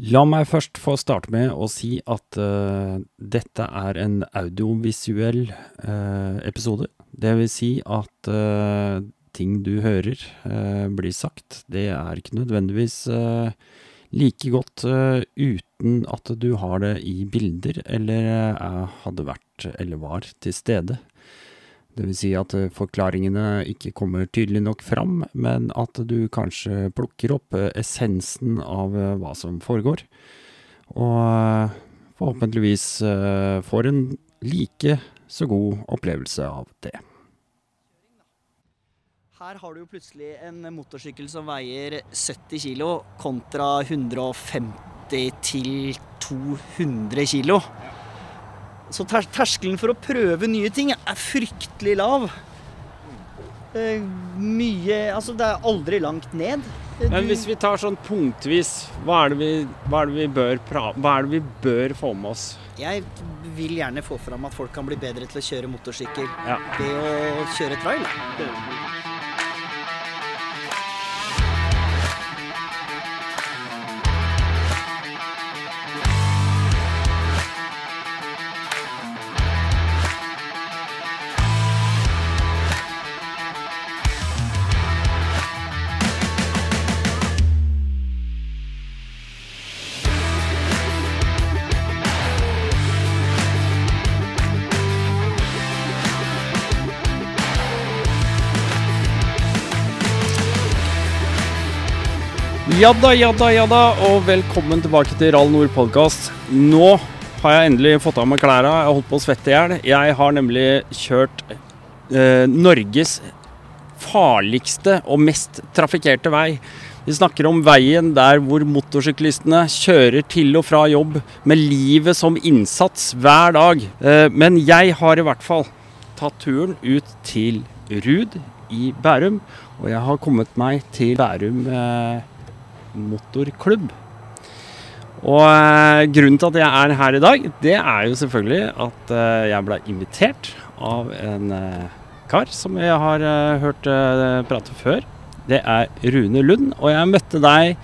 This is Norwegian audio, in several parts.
La meg først få starte med å si at uh, dette er en audiovisuell uh, episode. Det vil si at uh, ting du hører blir sagt, det er ikke nødvendigvis like godt uten at du har det i bilder eller hadde vært eller var til stede. Vil si at eh, forklaringene ikke kommer tydelig nok fram, men at du kanskje plukker opp eh, essensen av eh, hva som foregår. Og forhåpentligvis får en like så god opplevelse av det. Her har du jo plutselig en motorsykkel som veier 70 kg kontra 150 til 200 kg. Så ter terskelen for å prøve nye ting er fryktelig lav. Eh, mye Altså, det er aldri langt ned. Du... Men hvis vi tar sånn punktvis, hva er vi, hva er hva er det vi bør få med oss? Jeg vil gjerne få fram at folk kan bli bedre til å kjøre motorsykkel Ja. ved å kjøre trail. Ja da, ja da, ja da, og velkommen tilbake til Rall Nord podkast. Nå har jeg endelig fått av meg klærne. Jeg har holdt på å svette i hjel. Jeg har nemlig kjørt eh, Norges farligste og mest trafikkerte vei. Vi snakker om veien der hvor motorsyklistene kjører til og fra jobb med livet som innsats hver dag. Eh, men jeg har i hvert fall tatt turen ut til Rud i Bærum. Og jeg har kommet meg til Bærum eh, motorklubb. Og eh, grunnen til at jeg er her i dag, det er jo selvfølgelig at eh, jeg ble invitert av en eh, kar som jeg har hørt prate før. Det er Rune Lund, og jeg møtte deg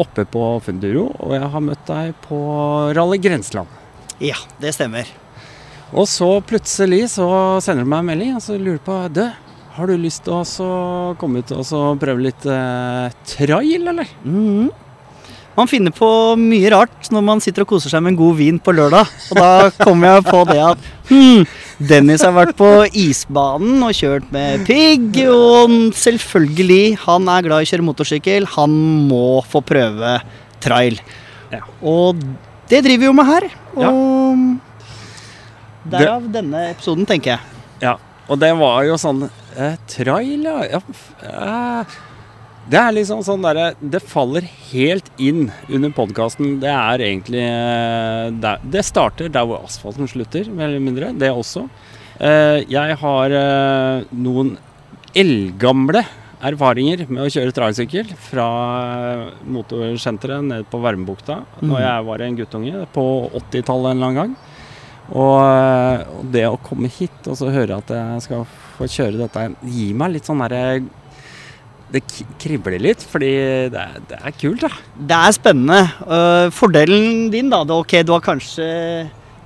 oppe på Funduro, og jeg har møtt deg på Rally Grenseland. Ja, det stemmer. Og så plutselig så sender du meg en melding og så lurer på Du, har du lyst til å komme ut og prøve litt eh, trail, eller? Mhm. Man finner på mye rart når man sitter og koser seg med en god vin på lørdag. Og da kommer jeg på det at hmm, Dennis har vært på isbanen og kjørt med pigg. Og selvfølgelig, han er glad i å kjøre motorsykkel. Han må få prøve trail. Ja. Og det driver vi jo med her. Og Ja. Derav denne episoden, tenker jeg. Ja, og det var jo sånn eh, Trail, ja. ja f- eh, det er liksom sånn derre Det faller helt inn under podkasten. Det er egentlig eh, der, Det starter der hvor asfalten slutter, mer eller mindre. Det også. Eh, jeg har eh, noen eldgamle erfaringer med å kjøre trailsykkel fra eh, motorsenteret nede på Vermbukta mm. når jeg var en guttunge på 80-tallet en eller annen gang. Og, eh, og det å komme hit og så høre at jeg skal få kjøre dette, Gi gir meg litt sånn derre Det kribler litt, fordi det er, det er kult, da. Det er spennende. Uh, fordelen din, da det, Ok, du har kanskje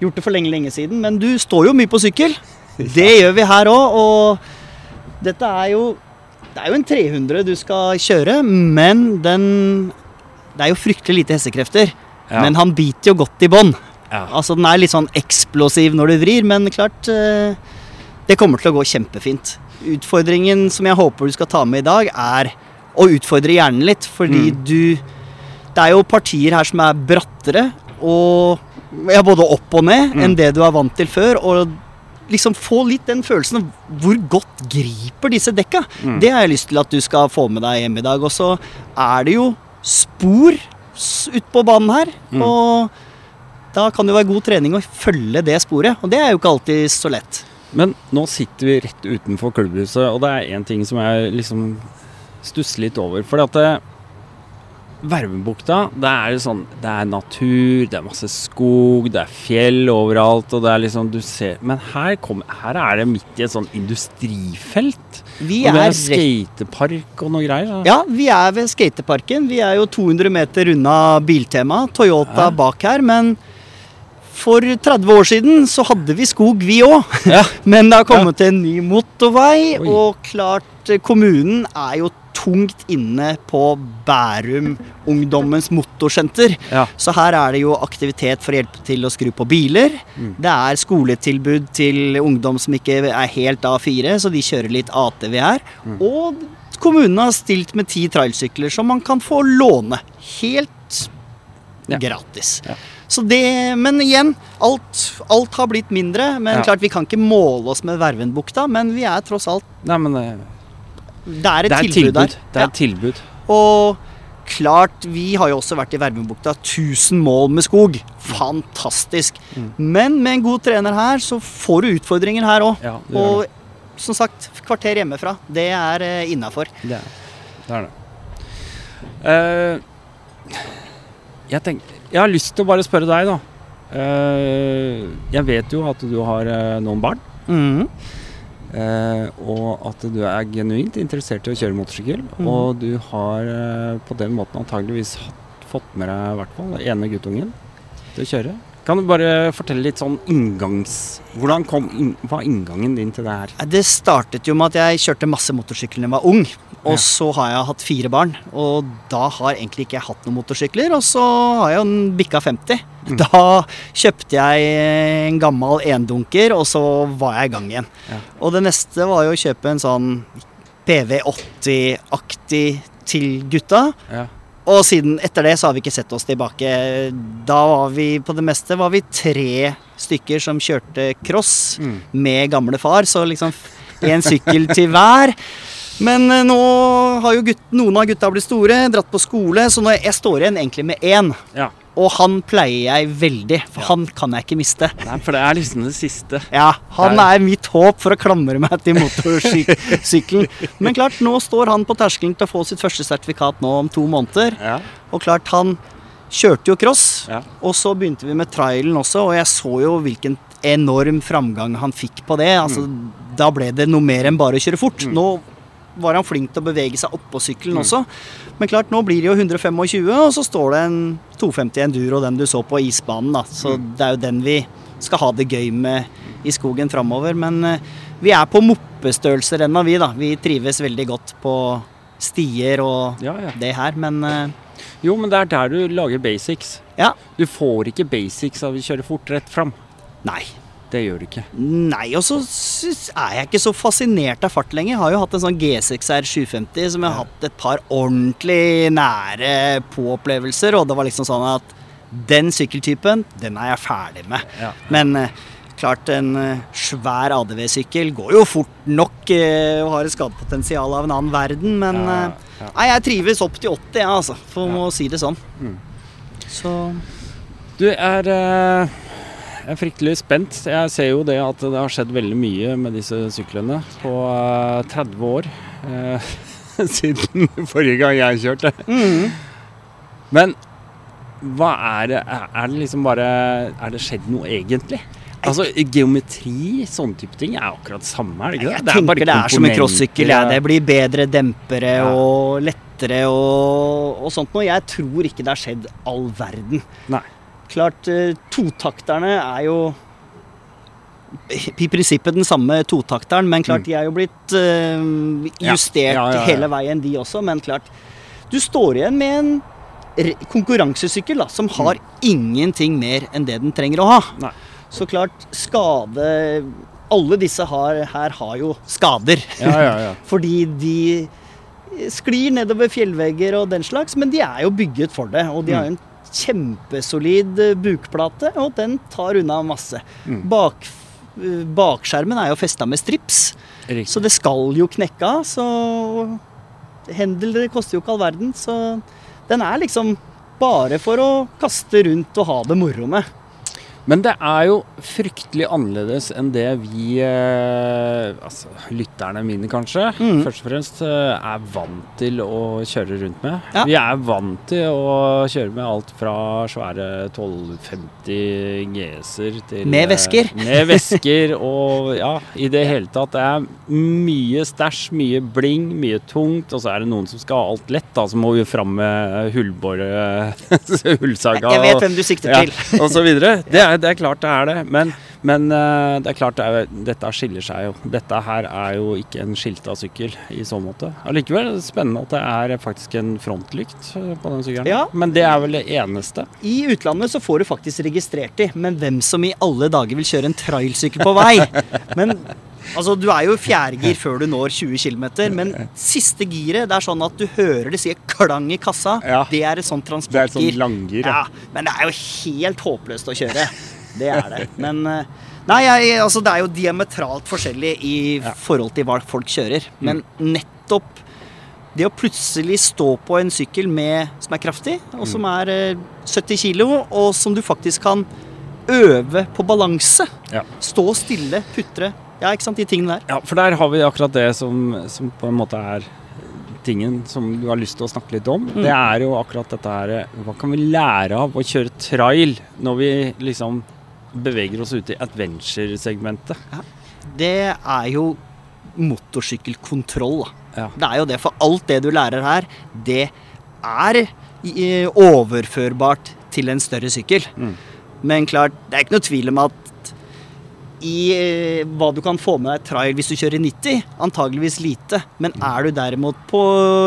gjort det for lenge, lenge siden, men du står jo mye på sykkel. Det gjør vi her òg, og dette er jo Det er jo en 300 du skal kjøre, men den Det er jo fryktelig lite hestekrefter. Ja. Men han biter jo godt i bånn. Ja. Altså, den er litt sånn eksplosiv når du vrir, men klart øh, Det kommer til å gå kjempefint. Utfordringen som jeg håper du skal ta med i dag, er å utfordre hjernen litt, fordi Mm. du Det er jo partier her som er brattere og ja, både opp og ned Mm. enn det du er vant til før. Og liksom få litt den følelsen av hvor godt griper disse dekka. Mm. Det har jeg lyst til at du skal få med deg hjem i dag. Og så er det jo spor s- ut på banen her. Mm. Og da kan det være god trening å følge det sporet. Og det er jo ikke alltid så lett. Men nå sitter vi rett utenfor klubbhuset, og det er én ting som jeg liksom stusser litt over. For at det, Vervebukta, det er sånn Det er natur, det er masse skog, det er fjell overalt, og det er liksom Du ser Men her, kom, her er det midt i et sånn industrifelt. Vi og det er er skatepark og noe greier. da. Ja, vi er ved skateparken. Vi er jo 200 meter unna Biltema, Toyota Ja. bak her. Men for 30 år siden så hadde vi skog, vi òg. Ja. Men det har kommet en ny motorvei, Oi. og klart eh, kommunen er jo tungt inne på Bærum Ungdommens Motorsenter. Ja. Så her er det jo aktivitet for å hjelpe til å skru på biler. Mm. Det er skoletilbud til ungdom som ikke er helt A4, så de kjører litt ATV her. Mm. Og kommunen har stilt med ti trailsykler som man kan få låne. Helt Ja. gratis. Ja. Så det, men igjen, alt, alt har blitt mindre. Men Ja. klart, vi kan ikke måle oss med Vervenbukta, men vi er tross alt Nei, men det, Det er et, det er tilbud, tilbud. der. Det er et tilbud. Og klart, vi har jo også vært i Vervenbukta. 1000 mål med skog. Fantastisk. Mm. Men med en god trener her, så får du utfordringer her òg. Ja, det Og som sagt, kvarter hjemmefra. Det er uh, innafor. det. det. Er det. Uh, jeg, tenk, jeg har lyst til å bare spørre deg, da. Uh, jeg vet jo at du har uh, noen barn. Mhm. Uh, og at du er genuint interessert i å kjøre motorsykkel. Mm. Og du har på den måten antageligvis fått med deg i hvert fall ene guttungen til å kjøre. Kan du bare fortelle litt sånn inngangs... Hvordan kom inn, var inngangen din til det her? Det startet jo med at jeg kjørte masse motorsykkel da jeg var ung. Og Ja. så har jeg hatt fire barn, og da har egentlig ikke jeg hatt noen motorsykler. Og så har jeg jo bikka 50. Mm. Da kjøpte jeg en gammel endunker, og så var jeg i gang igjen. Ja. Og det neste var jo å kjøpe en sånn PV80-aktig til gutta. Ja. Og siden etter det så har vi ikke sett oss tilbake. Da var vi på det meste var vi tre stykker som kjørte cross Mm. med gamle far, så liksom én sykkel til hver. Men eh, nå har jo gutt, noen av gutta blitt store, dratt på skole, så nå jeg står igjen egentlig med én. ja. Og han pleier jeg veldig, for Ja. han kan jeg ikke miste. Nei, for det er liksom det siste. Ja, han er mitt håp for å klamre meg til motorsykkelen. Men klart, nå står han på terskelen til å få sitt første sertifikat nå om to måneder. Ja. Og klart, han kjørte jo cross, Ja. og så begynte vi med trailen også, og jeg så jo hvilken enorm framgang han fikk på det. Altså, Da ble det noe mer enn bare å kjøre fort. Mm. Nå var han flink til å bevege seg oppå sykkelen Mm. også. Men klart, nå blir det jo 125, og så står det en 250 Enduro, den du så på isbanen. da. Så Mm. det er jo den vi skal ha det gøy med i skogen framover. Men eh, vi er på moppestørrelser ennå, vi da. Vi trives veldig godt på stier og ja, ja. det her, men eh, Jo, men det er der du lager basics. ja. Du får ikke basics av å kjøre fort rett fram. Nei. Det gjør du ikke. Nei, og så er jeg ikke så fascinert av fart lenger. Jeg har jo hatt en sånn G6R 750 som jeg har hatt et par ordentlig nære på-opplevelser, og det var liksom sånn at den sykkeltypen, den er jeg ferdig med. Ja. Men eh, klart, en eh, svær ADV-sykkel går jo fort nok eh, og har et skadepotensial av en annen verden, men Ja. Nei, jeg trives opp til 80, jeg, altså. For å si det sånn. Mm. Så Du er, eh, jeg er fryktelig spent. Jeg ser jo det at det har skjedd veldig mye med disse syklene på eh, 30 år. eh, siden forrige gang jeg kjørte. mm. Men hva er det Er det liksom bare Er det skjedd noe egentlig? Altså Geometri, sånne type ting, er akkurat det samme, er det ikke det? Jeg tenker det er som en crossykkel. Ja. Det blir bedre dempere Ja. og lettere og, og sånt noe. Jeg tror ikke det har skjedd all verden. Nei. Klart, eh, totakterne er jo i prinsippet den samme totakteren, men klart Mm. de er jo blitt eh, justert Ja, ja, hele veien, de også. Men klart, du står igjen med en konkurransesykkel da, som har ingenting mer enn det den trenger å ha. Nei. Så klart, skade Alle disse har, her har jo skader. Ja, ja, ja. Fordi de sklir nedover fjellvegger og den slags, men de er jo bygget for det. Og de har jo en kjempesolid eh, bukplate, og den tar unna masse. Mm. Bak, eh, bakskjermen er jo festa med strips, Riktig. så det skal jo knekke av. Så Hendel det koster jo ikke all verden, så den er liksom bare for å kaste rundt og ha det moro med. Men det er jo fryktelig annerledes enn det vi, eh, altså lytterne mine kanskje, mm. først og fremst eh, er vant til å kjøre rundt med. Ja. Vi er vant til å kjøre med alt fra svære 1250 GS-er til Med eh, vesker. Med vesker og ja, i det hele tatt. Det er mye stæsj, mye bling, mye tungt. Og så er det noen som skal ha alt lett, da. Så må vi fram med hullbore, hullsaga. Jeg vet hvem du sikter ja, til. og så videre. Det er, det er klart det er det. Men, men eh, det er klart det er, dette skiller seg jo. Dette her er jo ikke en skilta sykkel i så måte. Allikevel er det spennende at det er faktisk en frontlykt eh, på den sykkelen. Ja. Men det er vel det eneste. I utlandet så får du faktisk registrert de, men hvem som i alle dager vil kjøre en trailsykkel på vei? Men altså, du er jo i fjerdegir før du når 20 km, men siste giret det er sånn at du hører det sier klang i kassa. Ja. Det er et sånt Det er et transportgir. sånt langgir. Ja, men det er jo helt håpløst å kjøre. Det er det. Men eh, Nei, jeg, altså det er jo diametralt forskjellig i Ja. forhold til hva folk kjører. Men nettopp det å plutselig stå på en sykkel med, som er kraftig, og som er eh, 70 kilo, og som du faktisk kan øve på balanse. Ja. Stå stille, putre. Ja, ikke sant, de tingene der. Ja, for der har vi akkurat det som, som på en måte er tingen som du har lyst til å snakke litt om. Det er jo akkurat dette her Hva kan vi lære av å kjøre trail når vi liksom beveger oss ut i adventure-segmentet? Det er jo motorsykkelkontroll. Ja. Det er jo det, for alt det du lærer her, det er eh, overførbart til en større sykkel. Mm. Men klart, det er ikke noe tvil om at i eh, hva du kan få med deg trail hvis du kjører 90, antageligvis lite. Men er du derimot på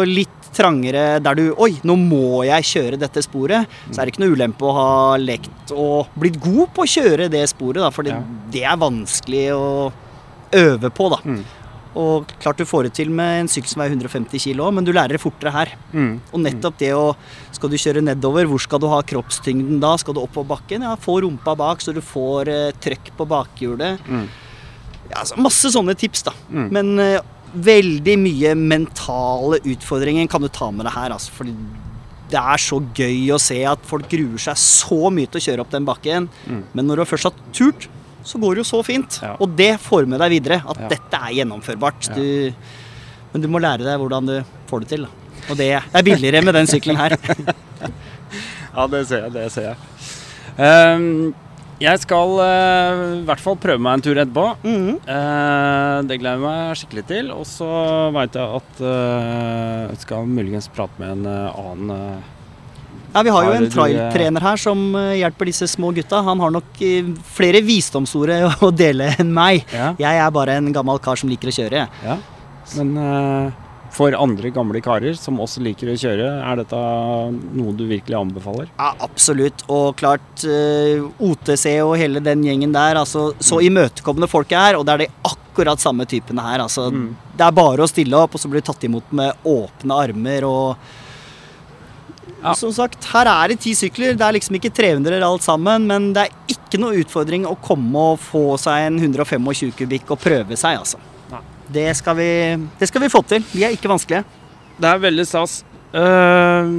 litt trangere der du Oi, nå må jeg kjøre dette sporet. Så er det ikke noe ulempe å ha lekt og blitt god på å kjøre det sporet, da. For det, Ja. det er vanskelig å øve på, da. Mm. Og klart du får det til med en sykkel som er 150 kg, men du lærer det fortere her. Mm. Og nettopp det å Skal du kjøre nedover, hvor skal du ha kroppstyngden da? Skal du opp på bakken? Ja, få rumpa bak, så du får eh, trøkk på bakhjulet. Mm. Ja, altså, masse sånne tips, da. Mm. Men eh, veldig mye mentale utfordringer kan du ta med deg her, altså. Fordi det er så gøy å se at folk gruer seg så mye til å kjøre opp den bakken. Mm. Men når du først har turt, så går det jo så fint. Ja. Og det får med deg videre. At Ja. dette er gjennomførbart. Du, men du må lære deg hvordan du får det til. Da. Og det er billigere med den sykkelen her. Ja, det ser jeg. Det ser jeg. Um, jeg skal uh, i hvert fall prøve meg en tur etterpå. Mm -hmm. uh, det gleder jeg meg skikkelig til. Og så veit jeg at uh, jeg skal muligens prate med en annen Ja, Vi har jo en trailtrener her som eh, hjelper disse små gutta. Han har nok eh, flere visdomsord å dele enn meg. Ja. Jeg er bare en gammel kar som liker å kjøre. ja. Men uh, for andre gamle karer som også liker å kjøre, er dette noe du virkelig anbefaler? Ja, absolutt. Og klart, uh, OTC og hele den gjengen der, altså så imøtekommende folk er, og det er de akkurat samme typene her. Altså, Mm. Det er bare å stille opp, og så blir du tatt imot med åpne armer og Ja. Som sagt, her er det ti sykler. Det er liksom ikke 300 alt sammen, men det er ikke noe utfordring å komme og få seg en 125 kubikk og prøve seg, altså. Det skal, vi, det skal vi få til. Vi er ikke vanskelige. Det er veldig stas. Eh,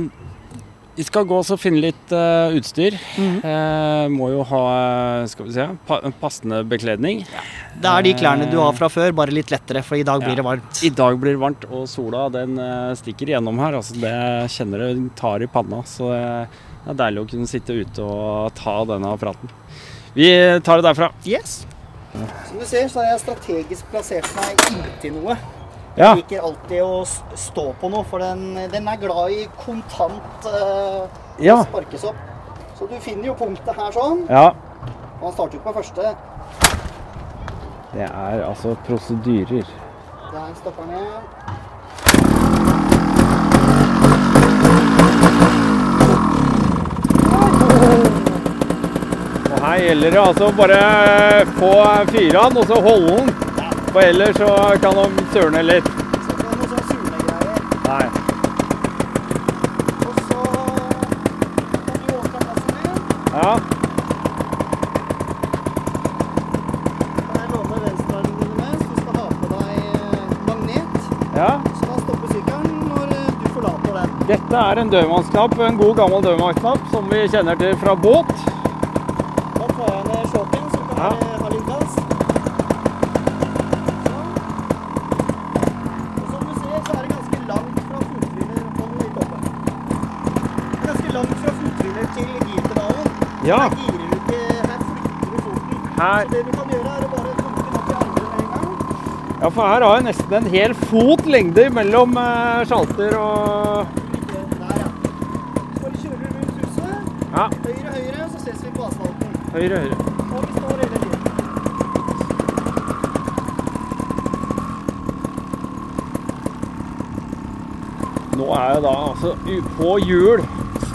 vi skal gå og finne litt uh, utstyr. Eh, må jo ha skal vi se, pa passende bekledning. Det er de klærne du har fra før, bare litt lettere, for i dag blir Ja. det varmt. I dag blir det varmt, og sola den uh, stikker igjennom her. Altså, det kjenner du tar i panna. Så det er deilig å kunne sitte ute og ta denne praten. Vi tar det derfra. Yes. Som du ser, så har jeg strategisk plassert meg inntil noe. Jeg liker alltid å stå på noe, for den, den er glad i kontant uh, Ja. sparkes opp. Så du finner jo punktet her sånn, ja. og han starter jo på første. Det er altså prosedyrer. Der stopper han ned. Og her gjelder det altså bare få fyra den, og så holde den. For ellers så kan de surne litt. Så er noe sånn surnegreier. Nei. Og så kan du åpne plassen din. Ja. Kan jeg låne venstrearmen din med, så du skal ha på deg eh, magnet. ja. Så da stopper sykkelen når eh, du forlater den. Dette er en dødmannsknapp, en god gammel dødmannsknapp som vi kjenner til fra båt. Da tar jeg ned Bare ha litt gass. Sånn. Og som du ser, så er det ganske langt fra fothviler Hold den litt oppe. Det er ganske langt fra fothviler til girpedalen. Ja. Her girer du ikke Her flytter du foten. Her- Så det du kan gjøre, er å bare dunke den opp i med en gang. Ja, for her har jeg nesten en hel fot lengde mellom uh, sjalter og Der, ja. Så bare kjører du rundt huset. Ja, Høyre, høyre, så ses vi på asfalten. høyre, høyre. Og vi står hele tiden. Nå er jeg da altså på hjul,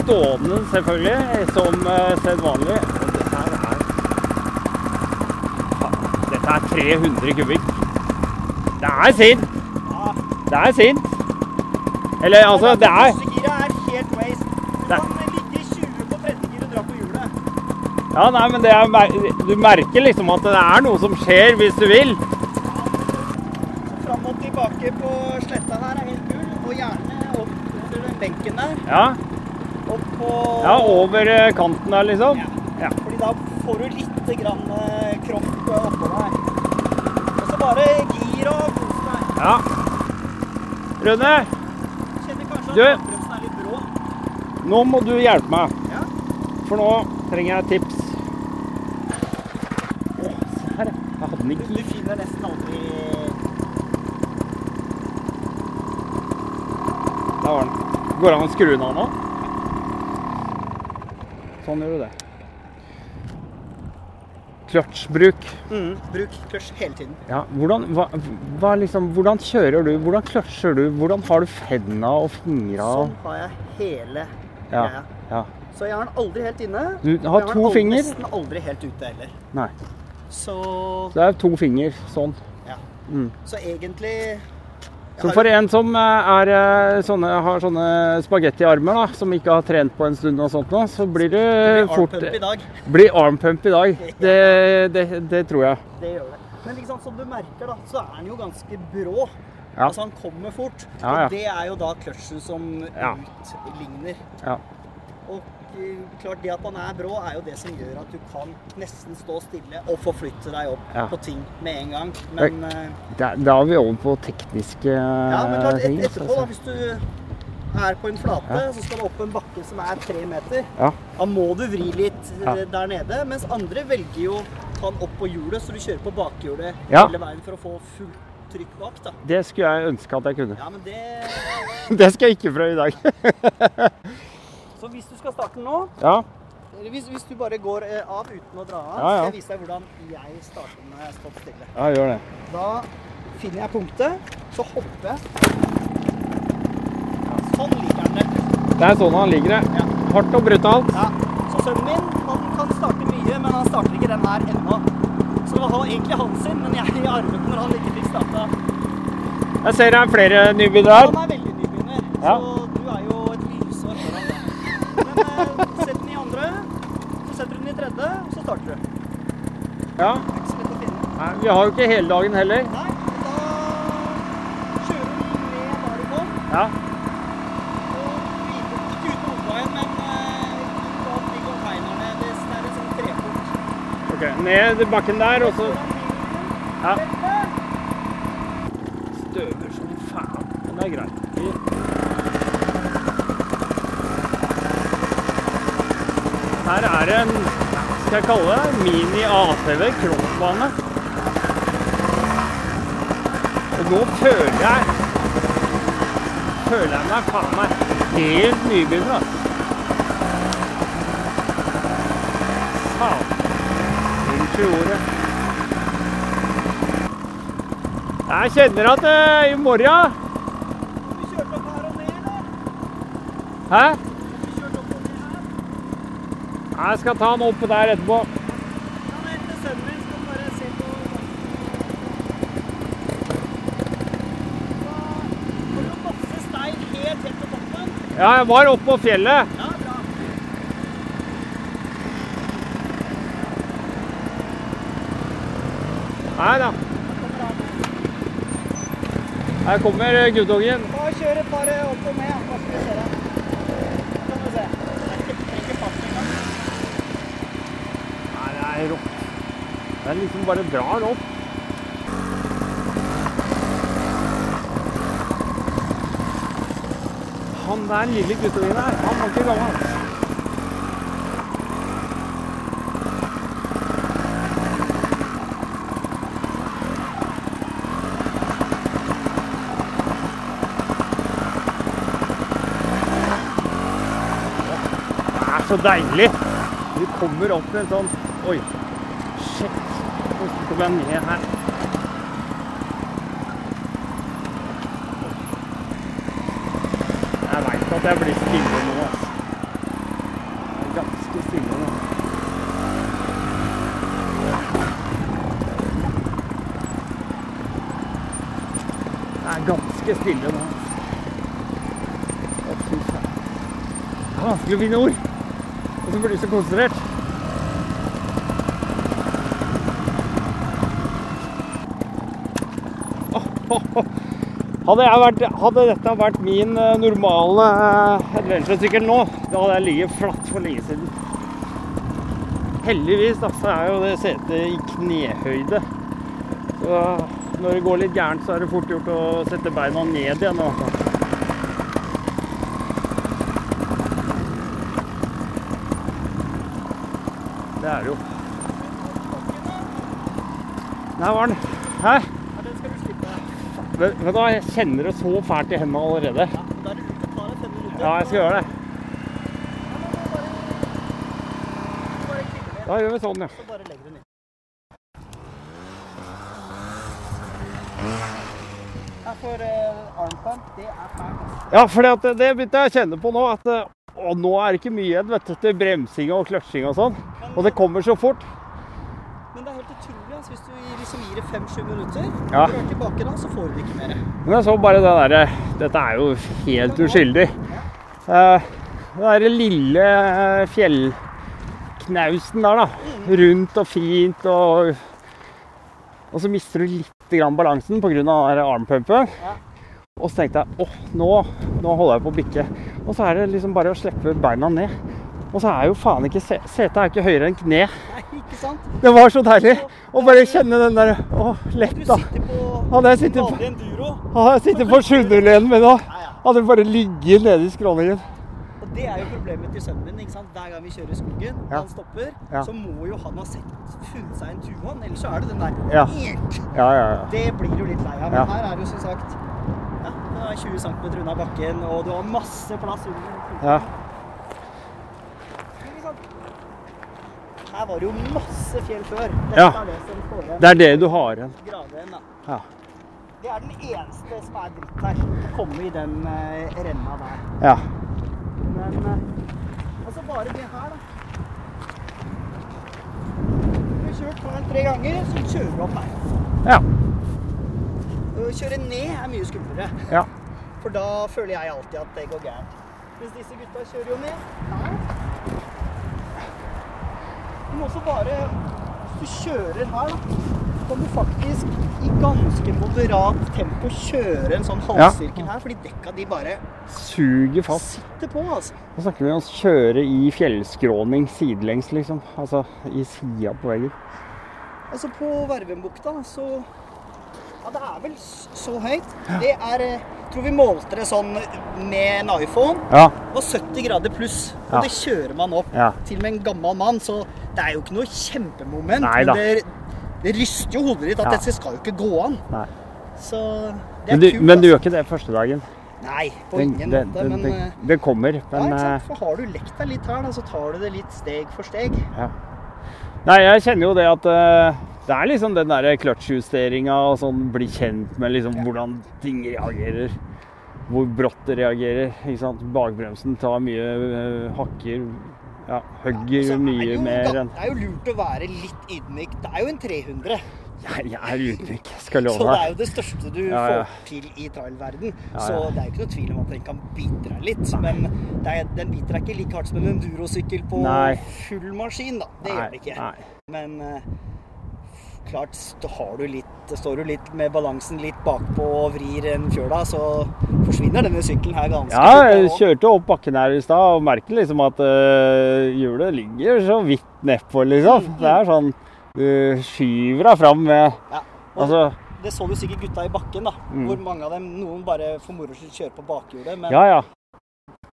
stående selvfølgelig, som uh, sedvanlig. Og det her er Dette er 300 kubikk. Det er sint! Ja. Det er sint. Eller altså, det er Førstegiret er helt waste. Du kan ligge 20 på tredje gir og dra på hjulet. Ja, nei, men det er, du merker liksom at det er noe som skjer hvis du vil. Fram og tilbake på sletta her er helt gull, og gjerne opp til den benken der. Ja, på ja over eh, kanten der, liksom. Ja. Fordi da får du litt grann eh, kropp eh, oppå deg. Og så bare gir og kos deg. ja. Rune, Kjenner kanskje at bakbremsen er litt brå. nå må du hjelpe meg. Ja. For nå trenger jeg tips. Å, se her. Jeg hadde den Du, ikke du finner nesten aldri Der var den. Går det an å skru den av nå? Sånn gjør du det. Kløtsjbruk. mm, Bruk kløtsj hele tiden. Ja, hvordan, hva, hva liksom, hvordan kjører du? Hvordan kløtsjer du? Hvordan har du hendene og fingra? Sånn har jeg hele Ja, greia. ja. Så jeg har den aldri helt inne. Du har jeg to aldri, finger? nesten aldri helt ute heller. Nei. Så, Så det er to finger sånn. ja. Mm. så egentlig Så for en som eh, er, eh, sånne, har sånne spagettiarmer, da, som ikke har trent på en stund, og sånt nå, så blir du det blir fort armpump i dag. blir armpump i dag. Det, det, det tror jeg. Det gjør det. Men liksom, som du merker, da, så er den jo ganske brå. Ja. Altså Han kommer fort. Ja, ja. Og det er jo da kløtsjen som Ja. utligner. Ja. Og klart det at man er brå, er jo det som gjør at du kan nesten stå stille og forflytte deg opp Ja. på ting med en gang. Men eh, Da, er vi over på tekniske Ja, men klart, et, ting. etterpå, altså. da, hvis du er på en flate, så skal du opp en bakke som er tre meter. Ja. Da må du vri litt eh, Ja. der nede, mens andre velger jo den opp på hjulet, så du kjører på bakhjulet Ja. hele veien for å få fullt trykk bak. da. Det skulle jeg ønske at jeg kunne. Ja, men det... Det skal jeg ikke prøve i dag. Så hvis du skal starte den nå, Ja, hvis, hvis du bare går eh, av uten å dra av, Ja, skal jeg vise deg hvordan jeg starter når jeg har stått stille. ja gjør det. Da finner jeg punktet, så hopper jeg. Sånn ligger den der. Det er sånn han ligger, det. Ja. Hardt og brutalt. Ja, så sønnen min han kan starte mye, men han starter ikke den her ennå. Så det var egentlig han sin, men jeg arvet den når han ikke fikk starta. Jeg ser det er flere nybegynnere Han er veldig nybegynner, Ja. så du er jo et lysår foran det. Men eh, sett den i andre, så tredje, og så starter du. Det Ja. er ikke så lett å finne. Nei, Vi har jo ikke hele dagen heller. Nei, da kjører du ned der du kom, Ja. og ikke ut hovedveien, men bak de containerne. Det er en sånn treport. Ok, Ned bakken der, og så Ja. Støver som faen. Men det er greit. Her er en skal jeg kalle det, mini-ATV crossbane. Og nå føler jeg Føler jeg meg faen meg helt nybegynner. Faen. Unnskyld ordet. Jeg kjenner at uh, i morgen Du kjørte her og ned, da. Hæ? Du kjørte opp og ned her? Jeg skal ta den opp der etterpå. Ja, jeg var oppe på fjellet. Ja, bra. Nei da. Her kommer guttungen. Da kjør et par opp og ned. Da skal vi se det. Da kan vi se. Det er ikke, det er ikke fast engang. Nei, det er rått. Den liksom bare drar opp. Han der lille guttungen der, han var ikke gammel. Så deilig. Du kommer opp til en sånn Oi. Kom jeg ned her? Jeg veit at jeg blir stille nå. Jeg er ganske stille nå. Jeg er ganske stille nå. Det er vanskelig å finne ord. Og så blir du så konsentrert. Hadde, vært, hadde dette vært min eh, normale eh, adventuresykkel nå, da hadde jeg ligget flatt for lenge siden. Heldigvis da, så er jo det setet i knehøyde. Så når det går litt gærent, så er det fort gjort å sette beina ned igjen. i. Det er det jo. Der var den. Hæ? Ja, den skal du slippe. Vet du hva, jeg kjenner det så fælt i hendene allerede. Ja, da er det lurt å ta deg fem minutter. Ja, jeg skal gjøre det. Ned, Da gjør vi sånn, ja. så bare legger du inn. Ja, for uh, armpump, det er fælt. Ja, for det, det begynte jeg å kjenne på nå. At eh, å, nå er det ikke mye igjen vet du, til bremsing og kløtsjing og sånn. Og det kommer så fort. Men det er helt utrolig. Altså, hvis du gir- liksom gir det fem-sju minutter, Ja. Når du er tilbake da, så får du ikke mer. Men jeg så bare det derre Dette er jo helt uskyldig. Den Det derre lille eh, fjellknausen der, da. Rundt og fint og Og så mister du litt grann balansen pga. armpumpen. Ja. Og så tenkte jeg åh, nå, nå holder jeg på å bikke. Og så er det liksom bare å slippe beina ned. Og så er jo faen ikke se- Setet er ikke høyere enn kne. Nei? Det var så deilig å bare kjenne den der Å, lett, da. Hadde jeg sittet på, hadde jeg sittet på Sjunderleden min nå, hadde jeg bare ligget nede i skråningen. Og det er jo problemet til sønnen min. ikke sant? Hver gang vi kjører i skogen, og Ja. han stopper, Ja. så må jo han ha sett, funnet seg en tuan. Ellers så er det den der Ja. Ja, ja, ja. Det blir du litt lei av. Men her er det jo som sagt ja, det er 20 cm unna bakken, og du har masse plass under. ja. Men liksom, Her var det jo masse fjell før. Dette Ja. er det som får igjen. Det er det du har igjen. Da. Ja. Det er den eneste som er dritt her. Å komme i den uh, renna der. ja. Men uh, altså bare det her, da. Vi har kjørt her tre ganger, så kjører du opp her. Ja. Å kjøre ned er mye skumlere. ja. For da føler jeg alltid at det går gærent. Mens disse gutta kjører jo ned. Her. Må også bare Hvis du kjører her, da, kan du faktisk i ganske moderat tempo kjøre en sånn halvsirkel her, fordi dekka de bare Suger fast. sitter på, altså. Nå snakker vi om å kjøre i fjellskråning sidelengs, liksom. Altså i sida på veggen. Altså på Vervenbukta, så Ja, det er vel så høyt. Det er eh, tror vi målte det sånn med en iPhone. Ja. Det var 70 grader pluss. Og Ja. det kjører man opp. Ja. Til og med en gammel mann, så det er jo ikke noe kjempemoment. Nei men det, det ryster jo hodet ditt at Ja. dette skal jo ikke gå an. Nei. Så det er Men du, kult. men du altså. gjør ikke det første dagen. Nei, på den, ingen den, måte. det, men det, eh, det kommer. ja, Men eh, sant? For har du lekt deg litt her, da, så tar du det litt steg for steg. Ja. Nei, jeg kjenner jo det at eh, det er liksom den derre kløtsjjusteringa og sånn bli kjent med liksom hvordan ting reagerer. Hvor brått det reagerer. ikke sant? Bakbremsen tar mye eh, hakker. Ja, hugger ja, mye jo mer enn Det er jo lurt å være litt ydmyk. Det er jo en 300. Jeg, jeg er ydmyk, skal Så det er jo det største du Ja, ja. får til i trailverden. Så det er jo ikke noe tvil om at den kan bite deg litt. Men det er, den biter deg ikke like hardt som en endurosykkel på Nei. full maskin, da. Det gjør den ikke. Nei. Men eh, klart, st- har du litt, står du litt med balansen litt bakpå og vrir en fjøla, så forsvinner denne sykkelen her ganske Ja, jeg kjørte opp bakken her i stad og merket liksom at øh, hjulet ligger så vidt nedpå, liksom. Mm, Det er sånn Du skyver deg fram med Ja. Altså det så du sikkert gutta i bakken, da. Mm. Hvor mange av dem Noen bare for moro skyld kjører på bakhjulet. Men Ja, ja.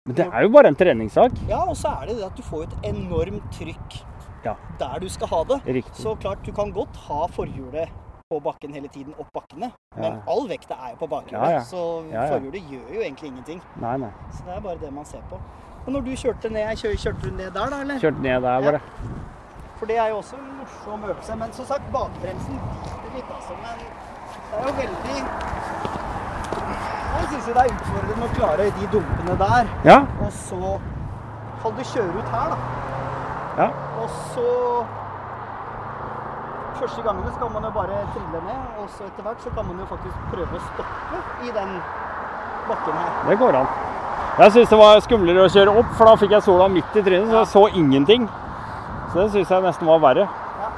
Men det er jo bare en treningssak. Ja, og så er det det at du får et enormt trykk Ja. der du skal ha det. Riktig. Så klart, du kan godt ha forhjulet på bakken hele tiden opp bakkene, Ja. men all vekta er jo på bakhjulet. Ja, ja. Så Ja, ja. forhjulet gjør jo egentlig ingenting. Nei, nei. Så det er bare det man ser på. Og når du kjørte ned, kjør, kjørte du ned der, da, eller? Kjørte ned der, bare. For det er jo også en morsom øvelse. Men som sagt, bakbremsen biter litt, altså. Men det er jo veldig Jeg syns jo det er utfordrende å klare de dumpene der. Ja. Og så kan du kjøre ut her, da. Ja. Og så Første gangene skal man jo bare trille ned, og så etter hvert så kan man jo faktisk prøve å stoppe i den bakken her. Det går an. Jeg syns det var skumlere å kjøre opp, for da fikk jeg sola midt i trynet, så jeg så ingenting. Så det syns jeg nesten var verre. Ja.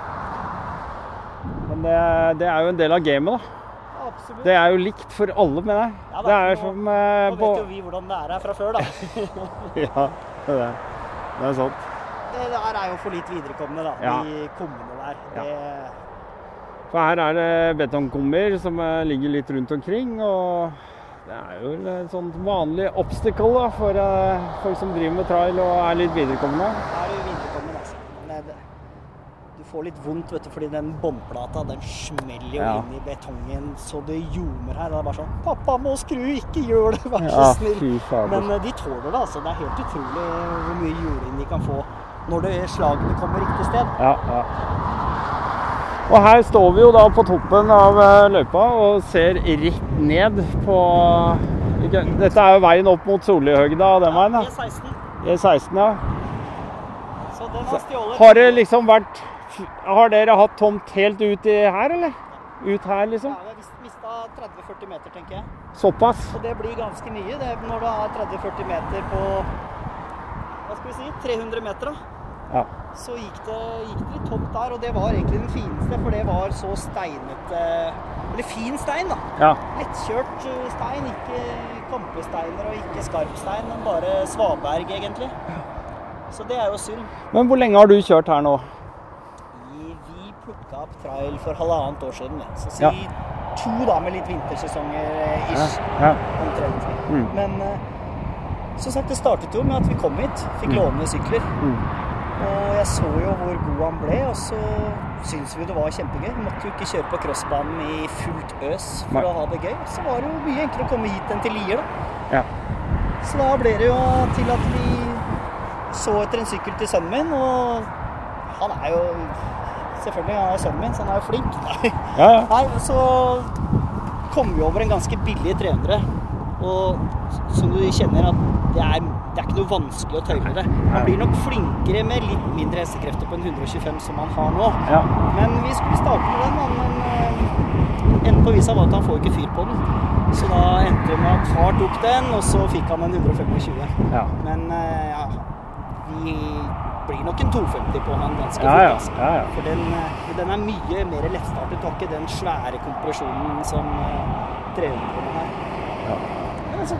Men det, det er jo en del av gamet, da. Ja, absolutt. Det er jo likt for alle, mener jeg. Ja da, det er nå- som eh, Nå vet jo vi hvordan det er her fra før, da. Ja, det er det. Det er sant. Det der er jo for litt viderekomne, da. Ja. De kummene der. Ja. Det, For her er det betongkummer som eh, ligger litt rundt omkring. Og det er jo en sånn vanlig obstacle da, for uh, folk som driver med trail og er litt viderekomne. Da er jo viderekommen, altså. Men det, du får litt vondt, vet du, fordi den båndplata den smeller jo Ja. inn i betongen så det ljomer her. Det er bare sånn 'Pappa må skru, ikke gjør det, vær så Ja, snill'. Men eh, de tåler det, altså. Det er helt utrolig hvor mye juling de kan få når det slagene kommer riktig sted. Ja, ja. Og her står vi jo da på toppen av eh, løypa og ser rett ned på Dette er jo veien opp mot Solihøgda den veien, da. E16. E16, ja. Så den har stjålet. Har det liksom vært Har dere hatt tomt helt ut i her, eller? Ut her, liksom? Ja, vi har mista 30-40 meter, tenker jeg. Såpass? Og det blir ganske mye det når du har 30-40 meter på skal vi si, 300 meter. da. Ja. Så gikk det, gikk det litt tomt der, og det var egentlig den fineste, for det var så steinete Eller fin stein, da. ja. Lettkjørt eh, stein, ikke kampesteiner og ikke skarpstein, men bare svaberg, egentlig. Så det er jo synd. Men hvor lenge har du kjørt her nå? Vi, vi plukka opp trail for halvannet år siden, så si Ja. to da med litt vintersesonger eh, ish. Ja. omtrent. Mm. Men eh, som sagt, det startet jo med at vi kom hit, fikk låne sykler. Mm. Og jeg så jo hvor god han ble, og så syntes vi det var kjempegøy. Vi måtte jo ikke kjøre på crossbanen i fullt øs for Nei. å ha det gøy. Så var det jo mye enklere å komme hit enn til Lier, da. Ja. Så da ble det jo til at vi så etter en sykkel til sønnen min, og han er jo Selvfølgelig, han er sønnen min, så han er jo flink. Nei. Ja, ja. Nei, så kom vi over en ganske billig 300. Og som du kjenner at det er, det er ikke noe vanskelig å tøyle det. Man blir nok flinkere med litt mindre hestekrefter på en 125 som man har nå. ja. Men vi skulle starte med den, men eh, enden på visa var at han får ikke fyr på den. Så da endte det med at far tok den, og så fikk han en 125. ja. Men eh, ja, vi blir nok en 250 på han ganske Ja, fort. ja. altså. ja, ja. For den, eh, den er mye mer lettstartet. Du har ikke den svære kompresjonen som eh, 300 har. Ja. Altså,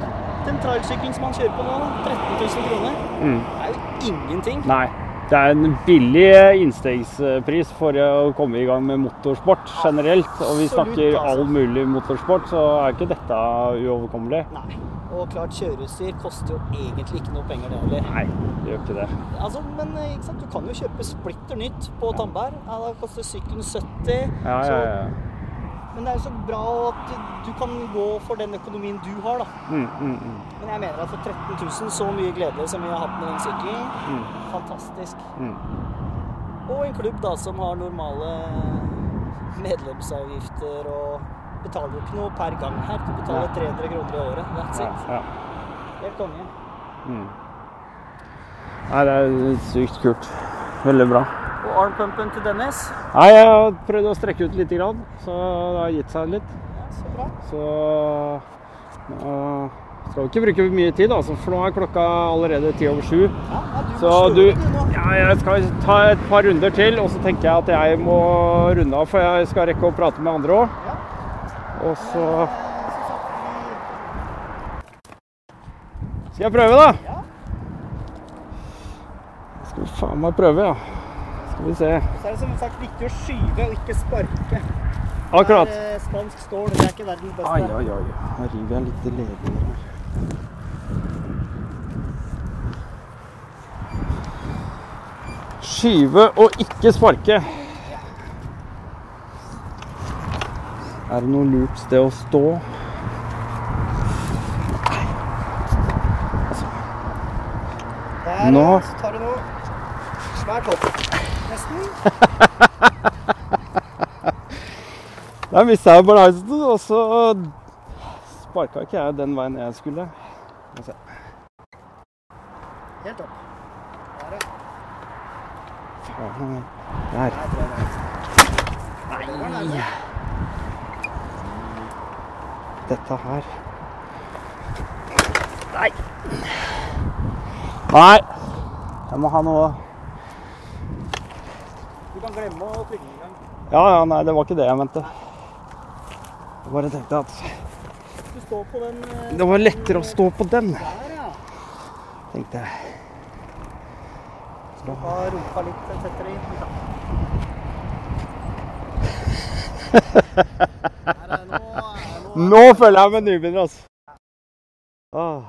den trailsykkelen som han kjører på nå, da, 13 000 kroner, Mm. er jo ingenting. Nei. Det er en billig innstegspris for å komme i gang med motorsport generelt. Og vi snakker altså. all mulig motorsport, så er ikke dette uoverkommelig. Nei. Og klart, kjøreutstyr koster jo egentlig ikke noe penger, det heller. Nei, det gjør ikke det. Altså, men eh, ikke sant? du kan jo kjøpe splitter nytt på Tandberg. Ja, da koster sykkelen 70. Ja, ja, ja. Men det er jo så bra at du kan gå for den økonomien du har, da. Mm, mm, mm, Men jeg mener at for 13 000, så mye glede som vi har hatt med den sykkelen, mm, fantastisk. mm. Og en klubb da som har normale medlemsavgifter og betaler jo ikke noe per gang her. Du betaler ja. 300 kroner i året. That's Ja, it. ja. Helt konge. Mm. Nei, det er sykt kult. Veldig bra. Og armpumpen til Dennis. Nei, jeg har prøvd å strekke ut litt, så det har gitt seg litt. Ja, så bra. Så nå skal ikke bruke mye tid, altså, for nå er klokka allerede ti over sju. Ja, du Så du. Ja, jeg skal ta et par runder til, og så tenker jeg at jeg må runde av, for jeg skal rekke å prate med andre òg. Ja. Og så skal jeg prøve, da. Ja. Skal vi faen meg prøve, ja. Skal vi se. Så er det som sagt viktig å skyve og ikke sparke. Akkurat. Det er, eh, spansk stål, det er ikke verdens beste. Ai, ai, ai. Her river jeg litt ledninger her. Skyve og ikke sparke. Er det noe lurt sted å stå? Der, Nå. tar du noe svært topp. Der mista jeg balansen, og så sparka ikke jeg den veien jeg skulle. Helt opp. Der, ja. Der. Er. Nærme. Dette her Nei. Nei. Jeg må ha noe kan glemme å trygge i gang. Ja, ja, nei, det var ikke det jeg mente. Jeg bare tenkte at Du står på den eh, det var lettere å stå på den, Der, ja. tenkte jeg. Du Ta rumpa litt tettere i. Her er nå, er nå Nå føler jeg meg nybegynner, altså. Åh.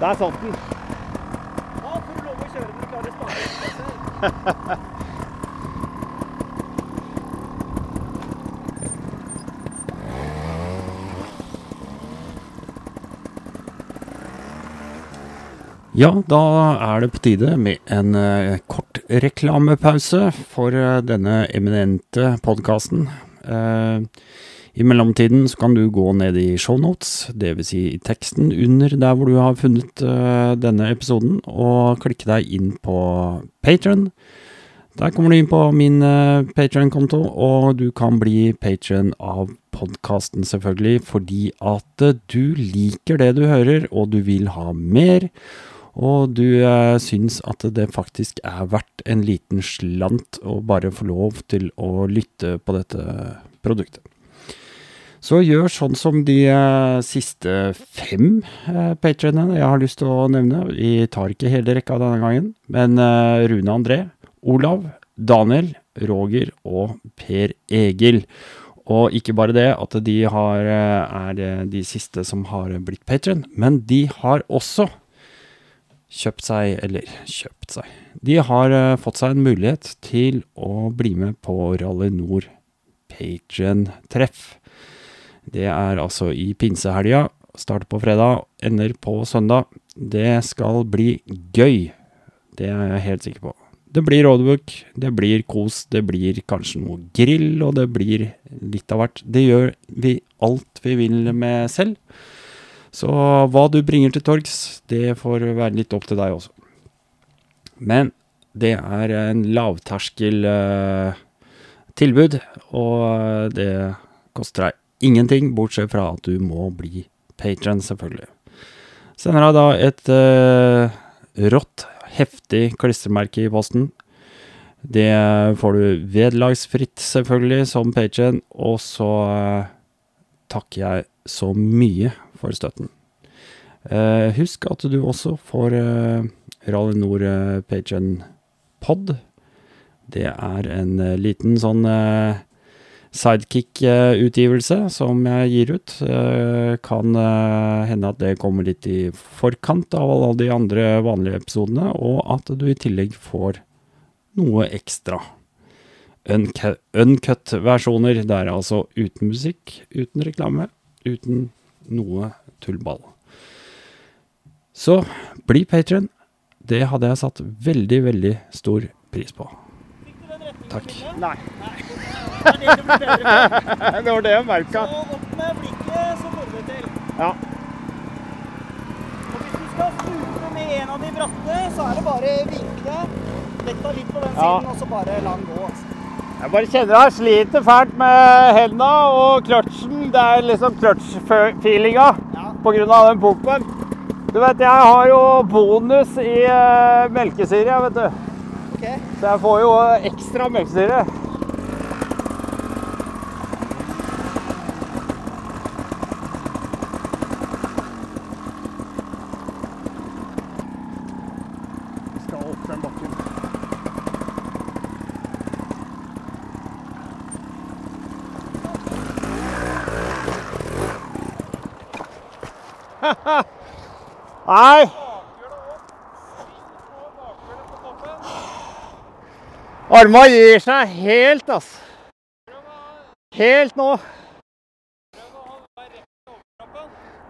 Der satt den. Da får du lov å kjøre når du klarer spaken. Ja, da er det på tide med en eh, kort reklamepause for eh, denne eminente podkasten. Eh, I mellomtiden så kan du gå ned i shownotes, dvs. Si i teksten under der hvor du har funnet uh, denne episoden, og klikke deg inn på Patron. Der kommer du inn på min uh, Patron-konto, og du kan bli patron av podkasten, selvfølgelig, fordi at uh, du liker det du hører, og du vil ha mer. Og du eh, syns at det faktisk er verdt en liten slant å bare få lov til å lytte på dette produktet. Så gjør sånn som de eh, siste fem eh, patronene jeg har lyst til å nevne. Vi tar ikke hele rekka denne gangen, men eh, Rune André, Olav, Daniel, Roger og Per Egil. Og ikke bare det at de har, eh, er de siste som har blitt patron, men de har også kjøpt seg, eller kjøpt seg De har fått seg en mulighet til å bli med på Rally Nord Patrion-treff. Det er altså i pinsehelga. Starter på fredag, ender på søndag. Det skal bli gøy. Det er jeg helt sikker på. Det blir roadbook, det blir kos, det blir kanskje noe grill, og det blir litt av hvert. Det gjør vi alt vi vil med selv. Så hva du bringer til torgs, det får være litt opp til deg også. Men det er en lavterskel eh, tilbud, og det koster deg ingenting, bortsett fra at du må bli patron, selvfølgelig. Sender deg da et uh, rått, heftig klistremerke i posten. Det får du vederlagsfritt, selvfølgelig, som patron, og så uh, takker jeg så mye for støtten. Uh, husk at du også får uh, Rally Nord uh, Patreon Pod. Det er en liten sånn eh, sidekick-utgivelse som jeg gir ut. Eh, kan eh, hende at det kommer litt i forkant av alle de andre vanlige episodene, og at du i tillegg får noe ekstra. Uncu- Uncut-versjoner. Det er altså uten musikk, uten reklame, uten noe tullball. Så bli patron. Det hadde jeg satt veldig, veldig stor pris på. Takk. Nei. Det var det jeg merka. Så opp med blikket, så får du det til. Ja. Og hvis du skal stupe med en av de bratte, så er det bare vinkle. Lett deg litt på den Ja. siden, og så bare la den gå. Altså. Jeg bare kjenner jeg sliter fælt med hendene og kløtsjen. Det er liksom kløtsj-feelinga Ja. pga. den pumpen. Du vet, jeg har jo bonus i uh, melkesyre, vet du. Ok. Så jeg får jo ekstra melkesyre. Nei, Arma gir seg helt, ass. Helt nå.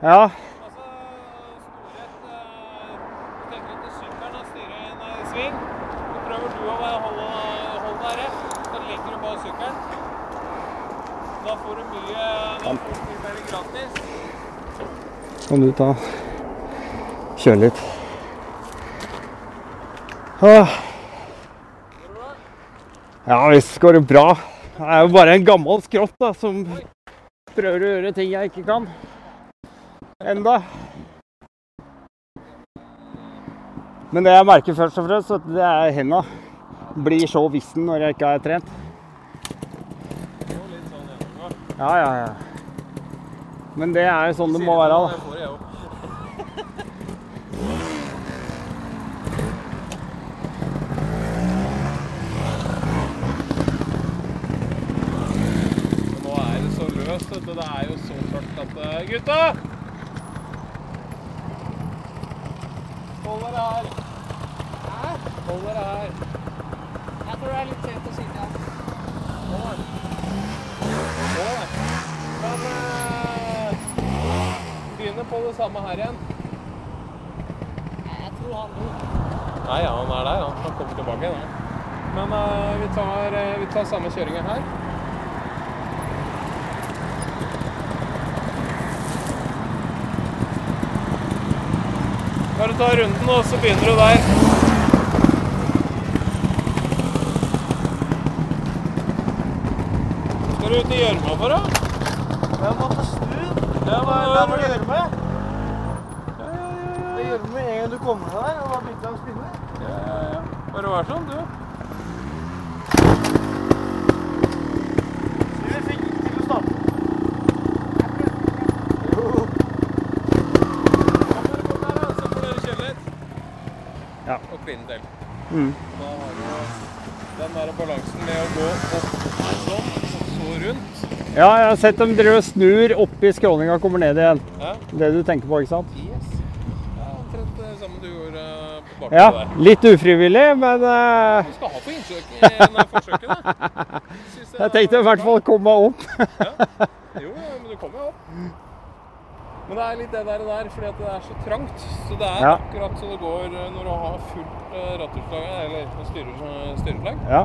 Ja. Da får du mye, da får du mye mer gratis. Kan du ta Kjøre litt. Åh. Ja visst går det bra. Jeg er jo bare en gammel skrott da, som prøver å gjøre ting jeg ikke kan. Enda. Men det jeg merker først og fremst, det er henda. Blir så vissen når jeg ikke har trent. Ja, ja, ja. Men det er jo sånn det må være. da. Det får jeg opp. Men Nå er det så løst, vet du. Det er jo så tørt at eh, Gutta! Hold dere her. Hæ? Hold dere her. Jeg tror det er litt sent å. Hold her. Men eh, begynner på det samme her igjen. Jeg tror han bor. Nei, ja, han er der. Han, han kommer tilbake igjen. Men eh, vi, tar, eh, vi tar samme kjøringa her. Når du tar runden, og så begynner du der. Skal du ut i gjørma for, da? Jeg måtte snu. Ja, hva ja, ja, ja, Det gjør du med en gang du kommer deg der, og da begynte jeg å spinne. ja, ja, ja. Bare vær sånn. Du fikk ikke til å starte. Kom dere, kom dere, så får dere kjøre litt. Ja. Og kline til. Mm. Da har du den der balansen med å gå opp sånn, og så rundt. Ja, jeg har sett dem drive og snur oppi skråninga og kommer ned igjen. Ja. Det du tenker på, ikke sant? Yes. Ja, omtrent det samme du gjorde på bakgrunnen Ja, der. litt ufrivillig, men uh... Du skal ha på innsøk i forsøket, da. Jeg, jeg tenkte i hvert fall komme meg opp. Jo, jo, men du kommer jo opp. Men det er litt det der, der fordi at det er så trangt. Så det er Ja. akkurat så det går når du har fullt uh, eller styrer, styreflagg. Ja.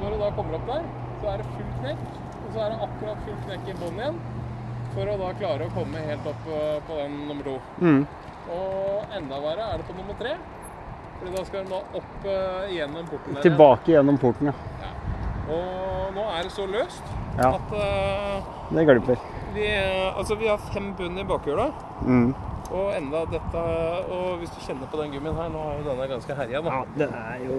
Når du da kommer opp der, så er det full knekk. Og så er det akkurat full knekk i bånn igjen. For å da klare å komme helt opp eh, på den nummer to. Mm. Og enda verre er det på nummer tre. Fordi da skal den da opp eh, gjennom porten der. Tilbake gjennom porten, ja. Og nå er det så løst Ja. at uh, Det glipper. Vi, eh, altså vi har fem bunn i bakhjula. Mm. Og enda dette Og hvis du kjenner på den gummien her, nå er jo denne ganske herja, da. Ja, det er jo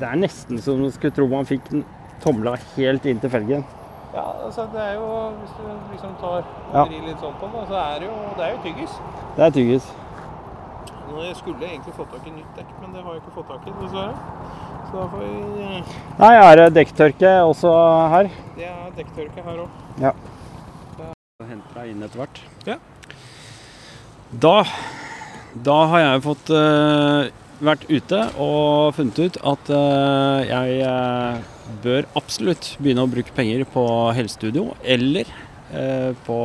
Det er nesten som du skulle tro man fikk den tomla helt inn til felgen. Ja, altså det er jo Hvis du liksom tar og Ja. vrir litt sånn på den, så er det jo Det er jo tyggis. Det er tyggis. Nå, Jeg skulle egentlig fått tak i nytt dekk, men det har jeg ikke fått tak i, dessverre. Så da får vi eh, Nei, er det dekktørke også her? Det er dekktørke her òg. Ja. Henter deg inn etter hvert. Ja. Da, da har jeg fått uh, vært ute og funnet ut at uh, jeg uh, bør absolutt begynne å bruke penger på helsestudio, eller på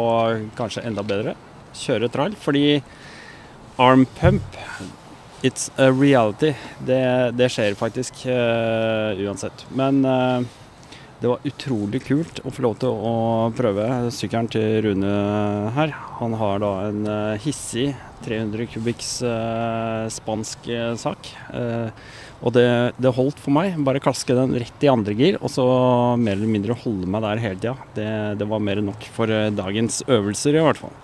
kanskje enda bedre kjøre trail. Fordi arm pump, it's a reality. Det, det skjer faktisk uansett. Men det var utrolig kult å få lov til å prøve sykkelen til Rune her. Han har da en eh, hissig 300 kubikks eh, spansk eh, sak. Eh, og det, det holdt for meg. Bare klaske den rett i andre gir, og så mer eller mindre holde meg der hele tida. Det, det var mer enn nok for eh, dagens øvelser, i hvert fall.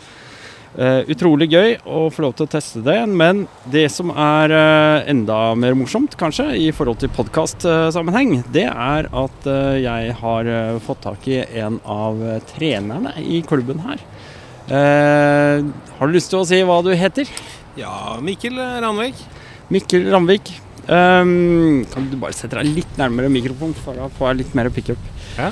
Eh, utrolig gøy å få lov til å teste det, men det som er uh, enda mer morsomt, kanskje, i forhold til podkastsammenheng, det er at eh, jeg har fått tak i en av trenerne i klubben her. Har du lyst til å si hva du heter? Ja, Mikkel Ranvik. Mikkel Ranvik. Um, kan du bare sette deg litt nærmere mikrofonen, for da får jeg litt mer pickup. Ja.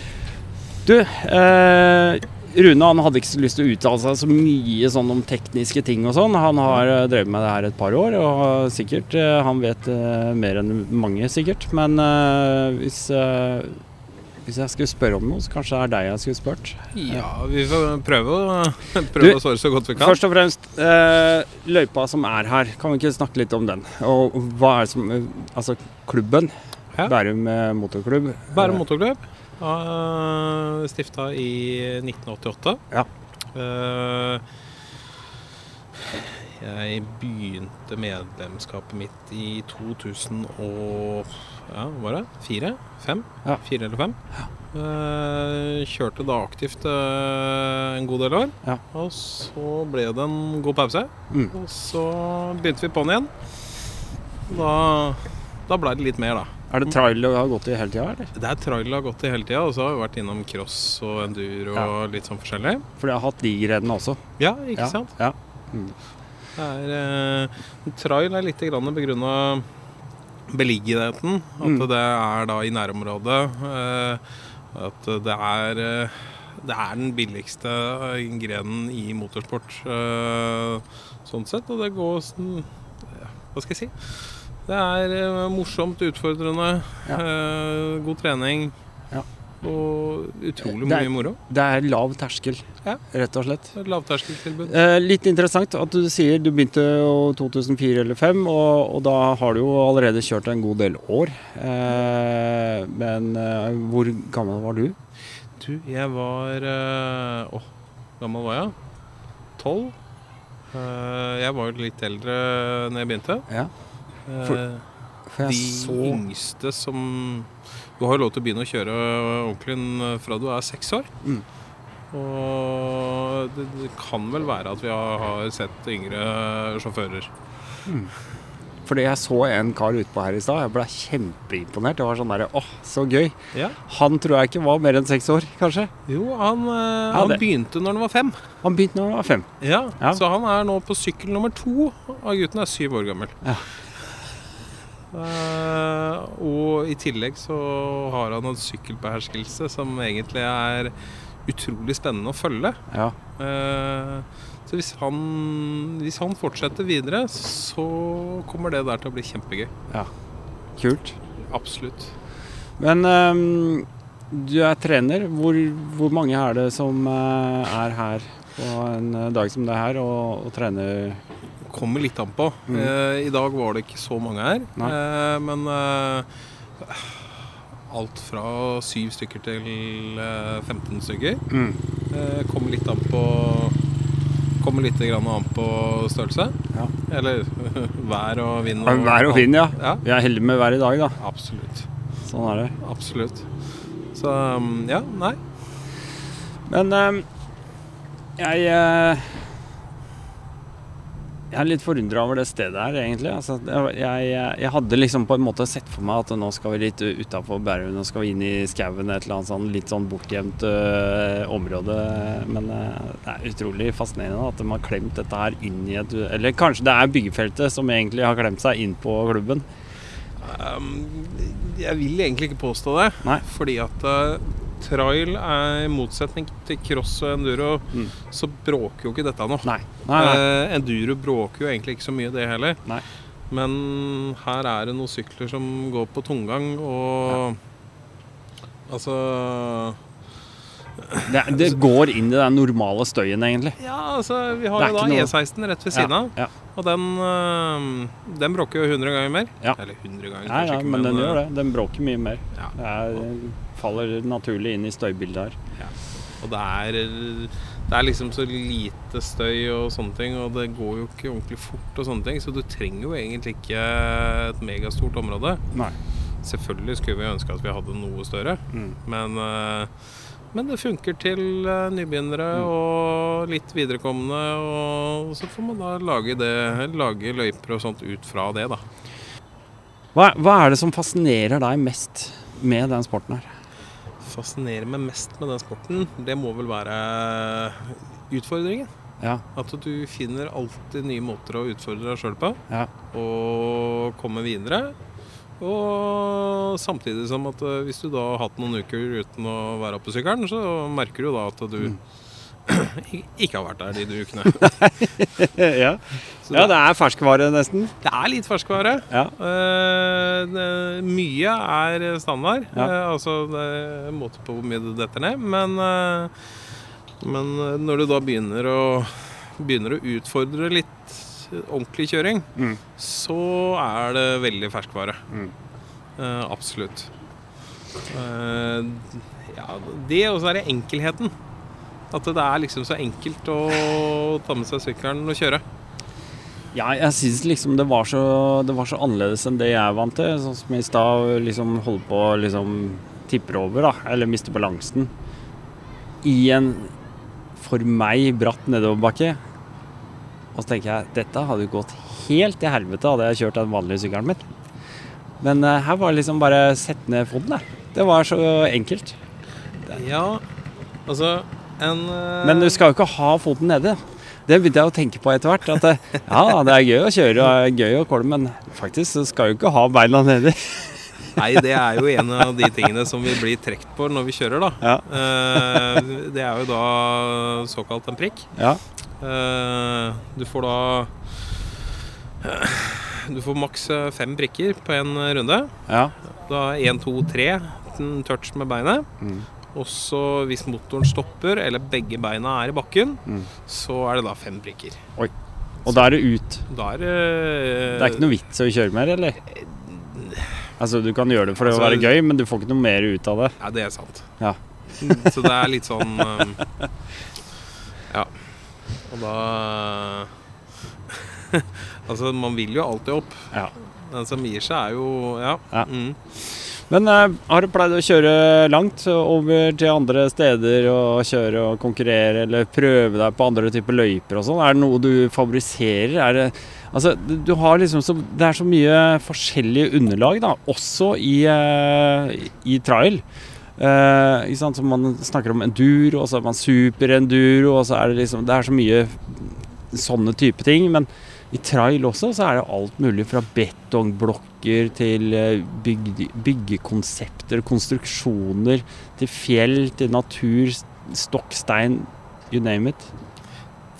Du, eh, Rune han hadde ikke så lyst til å uttale seg så mye sånn om tekniske ting og sånn. Han har eh, drevet med det her et par år, og sikkert eh, han vet eh, mer enn mange, sikkert. Men hvis, hvis jeg skulle spørre om noe, så kanskje det er deg jeg skulle spurt. Ja, vi får prøve prøve Du, å svare så godt vi kan. Først og fremst, løypa som er her, kan vi ikke snakke litt om den? Og hva er det som Altså, klubben. Ja. Bærum motorklubb. Bærum motorklubb. Uh, Stifta i 1988. Ja. Eh, jeg begynte medlemskapet mitt i 2000 og Ja, var det? Fire? Fem? Ja. Fire eller fem? Eh, kjørte da aktivt en god del år. Ja. Og så ble det en god pause. Mm. Og så begynte vi på'n igjen. Da, da ble det litt mer, da. Er det trail du har gått i hele tida, eller? Det er trail har gått i hele tida, og så har vi vært innom cross og enduro Ja. og litt sånn forskjellig. For du har hatt de grenene også. Ja, ikke Ja, sant? Ja. Det er, eh, trail er litt begrunna beliggenheten. At Mm. det er da i nærområdet. Eh, at det er eh, det er den billigste eh, grenen i motorsport eh, sånn sett. Og det går Hva skal jeg si? Det er eh, morsomt, utfordrende, Ja. eh, god trening. Ja. Og utrolig er- mye moro. Det er lav terskel, Ja. rett og slett. Et lavterskeltilbud. Eh, litt interessant at du sier du begynte i 2004 eller 2005, og, og da har du jo allerede kjørt en god del år. Eh, men eh, hvor gammel var du? Du, jeg var eh, Åh, gammel var jeg? Tolv? Eh, jeg var jo litt eldre når jeg begynte. Ja, For- for jeg de så yngste som Du har jo lov til å begynne å kjøre ordentlig fra du er seks år. Mm. Og det, det kan vel være at vi har, har sett yngre sjåfører. Fordi jeg så en kar utpå her i stad. Jeg ble kjempeimponert. Det var sånn derre åh, så gøy. Ja. Han tror jeg ikke var mer enn seks år, kanskje. Jo, han, eh, Ja, han begynte når han var fem. Han begynte når han var fem. Ja, Ja. Så han er nå på sykkel nummer to, og gutten er syv år gammel. Ja. Eh, og i tillegg så har han en sykkelbeherskelse som egentlig er utrolig spennende å følge. Ja. Eh, så hvis han, hvis han fortsetter videre, så kommer det der til å bli kjempegøy. Ja. Kult. Absolutt. Men um, du er trener. Hvor, hvor mange er det som eh, er her på en dag som det her og, og trener? Kommer litt an på. Mm. Eh, I dag var det ikke så mange her. Eh, men eh, alt fra syv stykker til eh, 15 stykker. Mm. Eh, kommer litt an på Kommer litt grann an på størrelse. Ja. Eller vær og vind. Vær og vind, ja. Ja, Vi er heldige med vær i dag, da. absolutt. Sånn er det. Absolutt. Så um, ja, nei. Men ehm, jeg eh, Jeg er litt forundra over det stedet her, egentlig. Altså, jeg, jeg, jeg hadde liksom på en måte sett for meg at nå skal vi litt utafor Bærum, nå skal vi inn i skauen, et eller annet sånn litt sånn bortgjemt øh, område. Men øh, det er utrolig fascinerende at de har klemt dette her inn i et Eller kanskje det er byggefeltet som egentlig har klemt seg inn på klubben. Um, jeg vil egentlig ikke påstå det. Nei. Fordi at uh, trail er i motsetning til cross og enduro, Mm. så bråker jo ikke dette noe. Nei. Nei, nei. Eh, enduro bråker jo egentlig ikke så mye, det heller. Nei. Men her er det noen sykler som går på tomgang, og Altså Det, det går inn i den normale støyen, egentlig. Ja, altså, vi har jo da noe- E16 rett ved siden av. Ja, Og den, øh, den bråker jo 100 ganger mer. Ja. Eller 100 ganger, kanskje ja, ikke, men den øh, gjør det. Den bråker mye mer. Ja. Det er, faller naturlig inn i støybildet her. Og det er, det er liksom så lite støy og sånne ting, og det går jo ikke ordentlig fort og sånne ting, så du trenger jo egentlig ikke et megastort område. Nei. Selvfølgelig skulle vi ønske at vi hadde noe større, Mm. men, øh, men det funker til øh, nybegynnere Mm. og litt viderekomne, og så får man da lage, det, lage løyper og sånt ut fra det, da. Hva, hva er det som fascinerer deg mest med den sporten her? fascinerer meg mest med den sporten, det må vel være utfordringen. Ja, At du finner alltid nye måter å utfordre deg sjøl på, ja, og komme videre. Og samtidig som at eh, hvis du da har hatt noen uker uten å være på sykkelen, så merker du da at du Mm. ikke har vært der de ukene. ja. Ja, det er ferskvare, nesten. Det er litt ferskvare. Ja. Eh, det, mye er standard. Ja. Eh, altså det er måte på hvor mye det detter ned. Men, eh, men eh, når du da begynner å, begynner å utfordre litt ordentlig kjøring, Mm. så er det veldig ferskvare. Mm. Uh, absolutt. Uh, ja, det og så er det enkelheten. At det er liksom så enkelt å ta med seg sykkelen og kjøre. Ja, jeg syns liksom det var, så, det var så annerledes enn det jeg er vant til. Sånn som i stad, liksom holde på Og liksom tipper over, da. Eller mister balansen. I en for meg bratt nedoverbakke. Og så tenker jeg dette hadde jo gått helt til helvete hadde jeg kjørt den vanlige sykkelen min. Men uh, her var det liksom bare sette ned foten, der. Det var så enkelt. Ja, altså en uh... Men du skal jo ikke ha foten nede. Det begynte jeg å tenke på etter hvert. At det, ja, det er gøy å kjøre og gøy å kolme, men faktisk så skal du ikke ha beina nedi. Nei, det er jo en av de tingene som vi blir trukket på når vi kjører, da. Ja. Eh, det er jo da såkalt en prikk. Ja. Eh, du får da Du får maks eh, fem prikker på en runde. ja. Da én, to, tre touch med beinet. Mm. Og så hvis motoren stopper, eller begge beina er i bakken, Mm. så er det da fem prikker. Og da er det ut. Da er det Det er ikke noe vits å kjøre mer, eller? Altså, du kan gjøre det for Altså- å være gøy, men du får ikke noe mer ut av det. Ja, det er sant. Ja. Så det er litt sånn um. Og da Altså, man vil jo alltid opp. Ja. Den som gir seg, er jo Ja. Ja. Mm. Men eh, har du pleid å kjøre langt over til andre steder og kjøre og konkurrere, eller prøve deg på andre typer løyper og sånn? Er det noe du favoriserer? Er det Altså, du har liksom så Det er så mye forskjellige underlag, da, også i, eh, i trail. Eh, ikke sant? Så man snakker om enduro, og så er man superenduro, og så er det liksom Det er så mye sånne type ting. Men i trail også så er det alt mulig fra betongblokker til eh, bygge, byggekonsepter, konstruksjoner, til fjell, til natur, stokk, stein, you name it.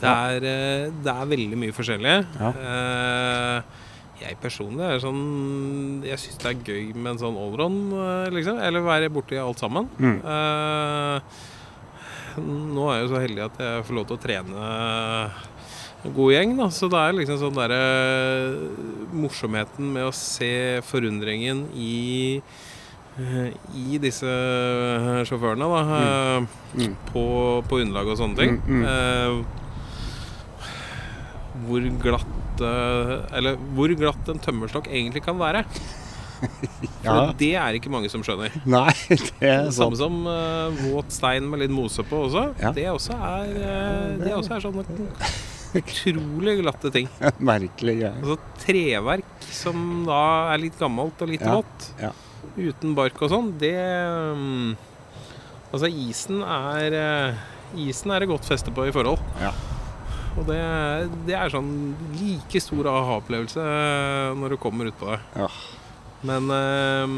Det, er, eh, det er veldig mye forskjellig. Ja. Eh, jeg personlig er sånn Jeg syns det er gøy med en sånn allround, eh, liksom. Eller være borti alt sammen. Mm. Eh, nå er jeg jo så heldig at jeg får lov til å trene en god gjeng, da. Så det er liksom sånn derre morsomheten med å se forundringen i eh, i disse sjåførene, da. Mm. Mm. På, på underlag og sånne ting. Mm, mm. Eh, hvor glatt Eller hvor glatt en tømmerstokk egentlig kan være. For Ja. det er ikke mange som skjønner. Nei, det er Det samme som uh, våt stein med litt mose på også. Ja. Det også er, uh, det også er sånne utrolig glatte ting. Merkelig greie. Altså treverk som da er litt gammelt og litt Ja, vått, ja. uten bark og sånn, det um, Altså isen er uh, Isen er det godt feste på i forhold. Ja. Og det, det er sånn like stor aha-opplevelse eh, når du kommer utpå det. Ja. Men eh,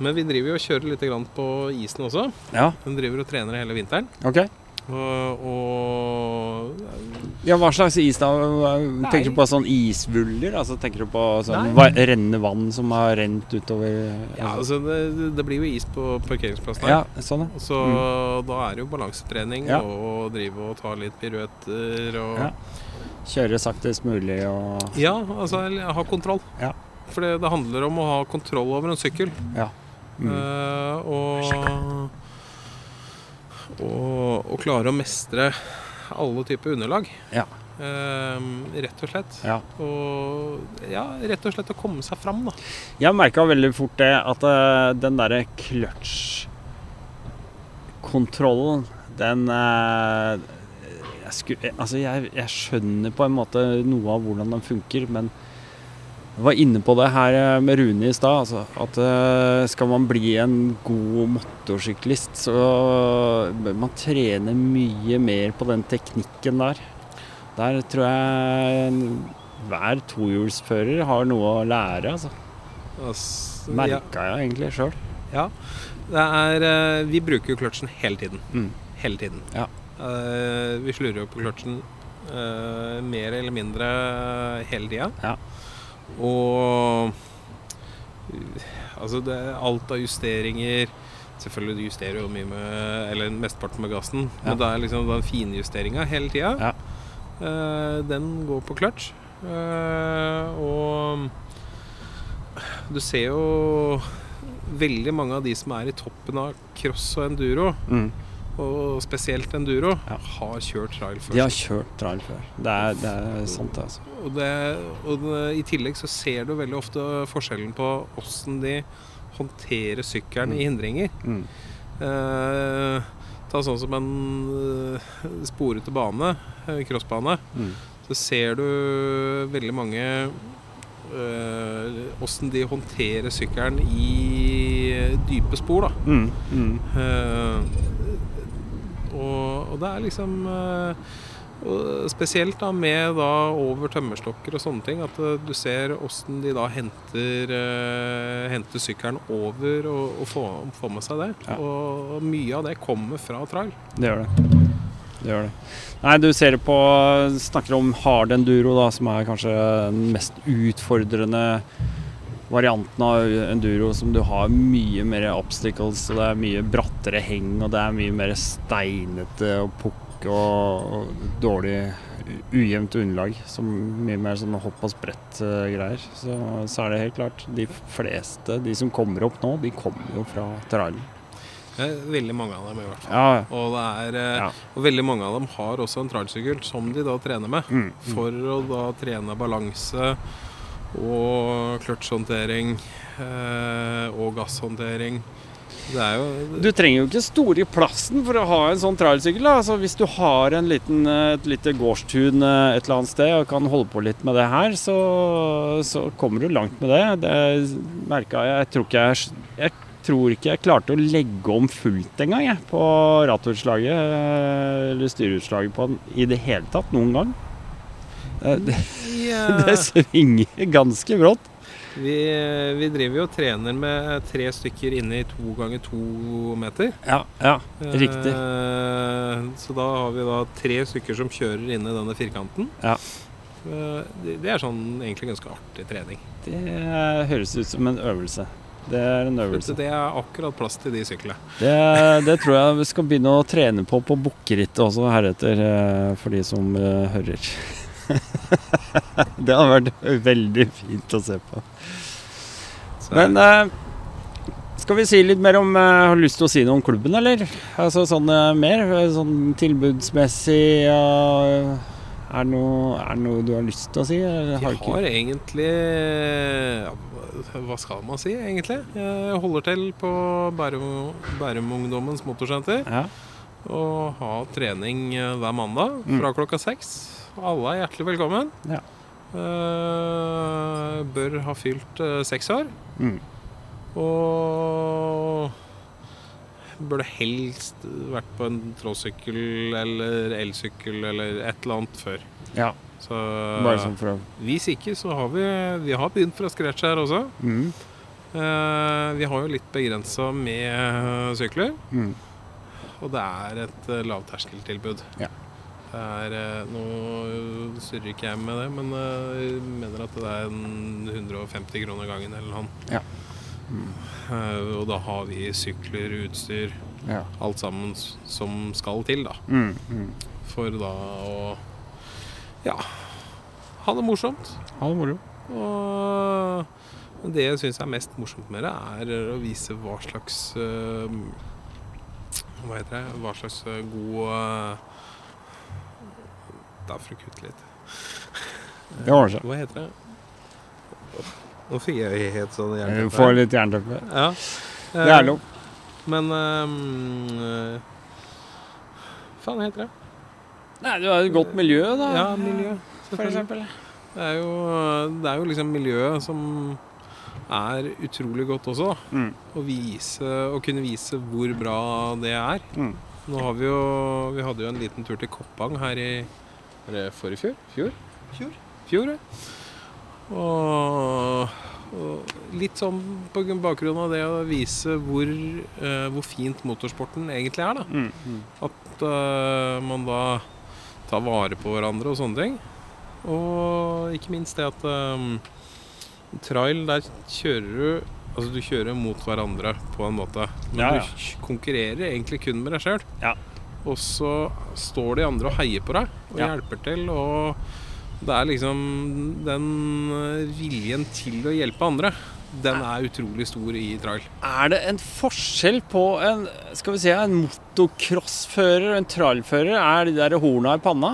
men vi driver jo og kjører litt grann på isen også. Ja, Hun driver og trener hele vinteren. ok. Og, og Ja, Hva slags is da? Tenker du på sånn isvuller? Altså Tenker du på sånn va- rennende vann som har rent utover Ja, altså det, det blir jo is på parkeringsplassen ja, sånn ja. Så da er det jo balansetrening Ja. og drive og ta litt piruetter og Ja. Kjøre saktest mulig og Ja, altså ha kontroll. Ja. For det, det handler om å ha kontroll over en sykkel. Mm. Uh, og, og og klare å mestre alle typer underlag. Ja. Eh, rett og slett. Ja. Og ja, rett og slett å komme seg fram, da. Jeg merka veldig fort det at uh, den derre clutch-kontrollen, den uh, jeg, skulle, altså jeg, jeg skjønner på en måte noe av hvordan den funker, men jeg var inne på det her eh, med Rune i stad. Altså, at eh, skal man bli en god motorsyklist, så bør man trene mye mer på den teknikken der. Der tror jeg hver tohjulsfører har noe å lære, altså. Altså, ja, Merka jeg egentlig sjøl. ja. Det er eh, Vi bruker jo kløtsjen hele tiden. Mm. Hele tiden. Ja. Vi slurer jo på kløtsjen mer eller mindre hele tida. Ja. Og altså det alt av justeringer Selvfølgelig du justerer jo mye med Eller mesteparten med gassen, Ja. men det er liksom den finjusteringa hele tida. Ja. Uh, den går på clutch. Uh, og du ser jo veldig mange av de som er i toppen av cross og enduro, Mm. Og spesielt enduro, Ja. har kjørt trail før. De har kjørt trail før. Det er, det er sant, altså. Og, det, og det, i tillegg så ser du veldig ofte forskjellen på åssen de håndterer sykkelen i hindringer. Mm. Eh, ta sånn som en eh, sporete bane, eh, crossbane. Mm. Så ser du veldig mange åssen de håndterer sykkelen i dype spor, da. Mm. Mm. Eh, og, og det er liksom eh, Spesielt da med da over tømmerstokker og sånne ting, at eh, du ser åssen de da henter, eh, henter sykkelen over og, og får, får med seg det. Ja. Og, og mye av det kommer fra trail. Det gjør det. Det gjør det. Nei, du ser det på Snakker om hard enduro, da, som er kanskje den mest utfordrende varianten av enduro, som du har mye mer obstacles, og det er mye brattere heng, og det er mye mer steinete og pukk og, og dårlig ujevnt underlag. Som mye mer sånn hopp og sprett-greier. Så, så er det helt klart De fleste, de som kommer opp nå, de kommer jo fra trailen. Eh, Veldig mange av dem, i hvert fall. Ja. Og, det er, eh, Ja. og veldig mange av dem har også en trailsykkel som de da trener med. Mm, mm. For å da trene balanse og kløtsjhåndtering eh, og gasshåndtering. Er jo Du trenger jo ikke store plassen for å ha en sånn trailsykkel. Altså, hvis du har en liten, eh, et lite gårdstun eh, et eller annet sted og kan holde på litt med det her, så, så kommer du langt med det. Det merka jeg. Jeg tror ikke jeg, jeg tror ikke jeg klarte å legge om fullt engang på rattutslaget eller styreutslaget på den i det hele tatt noen gang. Eh, Det, det svinger ganske brått. vi, vi driver jo og trener med tre stykker inne i to ganger to meter. Ja, ja, riktig. Eh, så da har vi da tre stykker som kjører inne i denne firkanten. Ja. Eh, det, det er sånn egentlig ganske artig trening. Det høres ut som en øvelse. Det er en øvelse. Det er akkurat plass til de syklene. Det, det tror jeg vi skal begynne å trene på på bukkerittet også heretter, eh, for de som eh, hører. det har vært veldig fint å se på. Så Men eh, skal vi si litt mer om eh, Har du lyst til å si noe om klubben, eller? Altså sånn eh, mer? eh, Sånn tilbudsmessig ja, er, det noe, er det noe du har lyst til å si? eller Jeg har har egentlig ja, Hva skal man si, egentlig? Jeg holder til på Bærum, Bærumungdommens motorsenter. Ja. Og har trening eh, hver mandag Mm. fra klokka seks. Alle er hjertelig velkommen. Ja. Uh, bør ha fylt uh, seks år. Mm. Og burde helst vært på en tråsykkel eller elsykkel eller et eller annet før. ja. Så Bare sånn for å hvis ikke, så har vi, vi har begynt fra scratch her også. mm. Uh, vi har jo litt begrensa med eh, sykler, Mm. og det er et lavterskeltilbud. Ja. Er, eh, nå surrer ikke jeg med det, men eh, jeg mener at det er 150 kroner gangen eller noe. Ja. Mm. og da har vi sykler, utstyr, Ja. alt sammen som skal til, da. Mm. Mm. For da å ja, ha det morsomt. Ha det moro. Og det jeg syns er mest morsomt med det, er å vise hva slags Hva heter det? Hva slags god uh, får du kutte litt. Det ordner seg. Hva heter det? Nå fikk jeg helt sånn Du jernteppe. får litt jernteppe. Ja. Det er lov. Men uh, Faen heter det? Nei, du har et godt miljø, da. Ja, miljø. For eksempel. Det er, jo, det er jo liksom miljøet som er utrolig godt også. da. Mm. Å, vise, å kunne vise hvor bra det er. Mm. Nå har vi jo Vi hadde jo en liten tur til Koppang her i Er det forrige fjor? Fjor? Fjor. Fjor, ja. Og, og litt sånn på bakgrunn av det å vise hvor, uh, hvor fint motorsporten egentlig er. da. Mm, mm. At uh, man da tar vare på hverandre og sånne ting. Og ikke minst det at um, trail, der kjører du Altså du kjører mot hverandre på en måte. Men Ja, ja. du konkurrerer egentlig kun med deg sjøl. Ja. Og så står de andre og heier på deg og Ja. hjelper til. Og det er liksom Den eh, viljen til å hjelpe andre, den er utrolig stor i trail. Er det en forskjell på en skal vi si, en motocrossfører og en trailfører? Er de der horna i panna?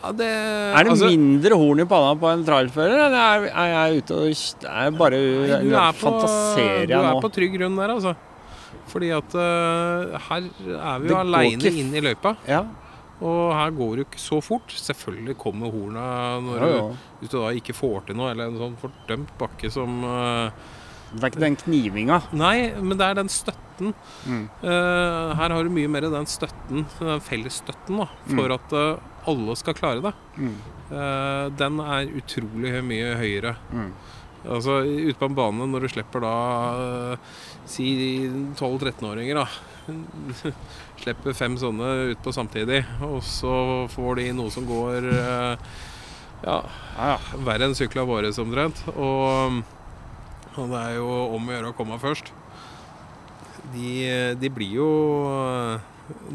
Ja, det, Er det altså- mindre horn i panna på en trailfører, eller er, er jeg ute og er bare Nei, du er på, fantaserer du er på trygg grunn der, altså. Fordi at uh, her er vi jo aleine inn i løypa. Ja, Og her går det ikke så fort. Selvfølgelig kommer horna når jo, du, hvis du da ikke får til noe, eller en sånn fordømt bakke som uh, Det er ikke den knivinga. Nei, men det er den støtten. Mm. Uh, her har du mye mer den støtten, den fellesstøtten, da, for at uh, alle skal klare det. Mm. Uh, den er utrolig mye høyere. Mm. Altså ute på en bane når du slipper da si 12-13-åringer, da. slipper fem sånne ut på samtidig, og så får de noe som går eh, ja, verre enn sykla våre omtrent. Og, og det er jo om å gjøre å komme først. De, de blir jo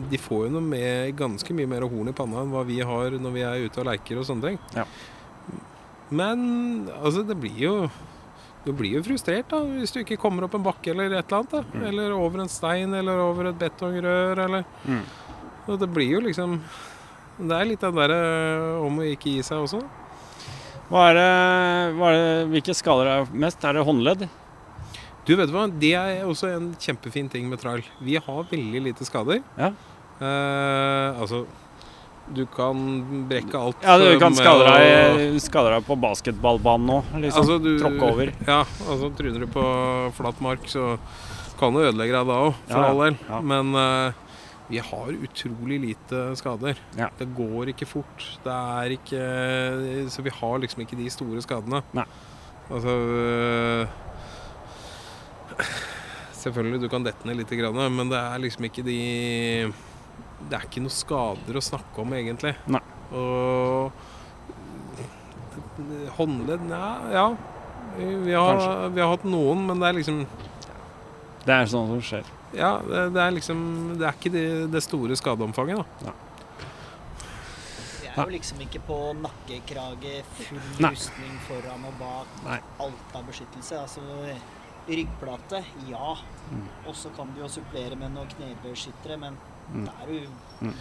De får jo noe med, ganske mye mer horn i panna enn hva vi har når vi er ute og leker og sånne ting. Ja. Men altså, det blir jo du blir jo frustrert da, hvis du ikke kommer opp en bakke eller et eller annet. Mm. Eller over en stein eller over et betongrør. Eller. Mm. Det blir jo liksom Det er litt den derre om å ikke gi seg også. Hva er det, hva er det, hvilke skader er mest? Er det håndledd? Du vet hva, Det er også en kjempefin ting med trail. Vi har veldig lite skader. Ja. Eh, altså Du kan brekke alt. Ja, du kan skade deg, på basketballbanen nå, liksom. Altså, du- Tråkke over. Ja, altså tryner du på flat mark, så kan du ødelegge deg da òg, for Ja, all del. Ja. Men uh, vi har utrolig lite skader. Ja. Det går ikke fort. Det er ikke Så vi har liksom ikke de store skadene. Nei. Altså uh, Selvfølgelig, du kan dette ned litt, grann, men det er liksom ikke de Det er ikke noe skader å snakke om, egentlig. Nei. Og håndledd Ja. ja. Vi har, vi har hatt noen, men det er liksom Det er sånn som skjer. Ja, det, det er liksom Det er ikke det, det store skadeomfanget, da. Vi er jo liksom ikke på nakkekrage, full Nei. rustning foran og bak. Nei. Alt av beskyttelse. Altså ryggplate, ja. Mm. Og så kan du jo supplere med noen knebeskyttere, men Mm. da er du Mm.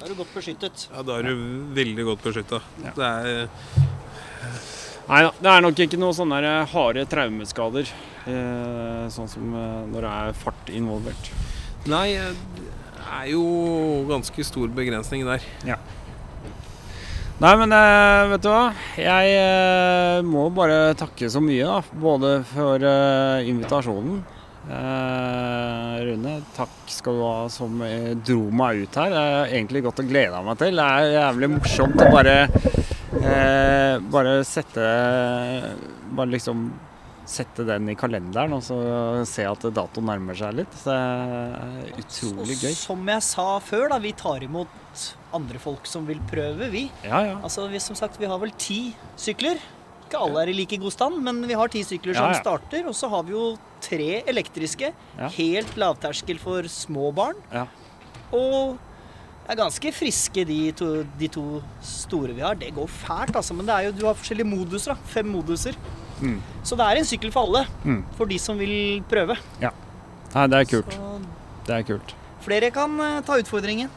Da er du godt beskyttet. Ja, Da er du veldig godt beskytta. Ja. Det er Nei da, det er nok ikke noen sånne harde traumeskader. Eh, sånn som eh, når det er fart involvert. Nei, det er jo ganske stor begrensning der. Nei, men eh, vet du hva? Jeg eh, må bare takke så mye, da. Både for eh, invitasjonen. Eh, Rune, takk skal du ha som eh, dro meg ut her. Det er egentlig godt å glede meg til. Det er jævlig morsomt å bare eh, Bare sette Bare liksom sette den i kalenderen og så se at datoen nærmer seg litt. Så det er utrolig Og gøy. som jeg sa før, da, vi tar imot andre folk som vil prøve, vi. Ja, ja. Altså, vi, som sagt, vi har vel ti sykler. Ikke alle er i like god stand, men vi har ti sykler som ja. starter. Og så har vi jo tre elektriske. Ja. Helt lavterskel for små barn. Ja. Og er ganske friske, de to, de to store vi har. Det går fælt, altså. Men det er jo, du har forskjellige moduser. da. Fem moduser. Mm. Så det er en sykkel for alle. Mm. For de som vil prøve. Nei, det er kult. Så Det er kult. flere kan eh, ta utfordringen.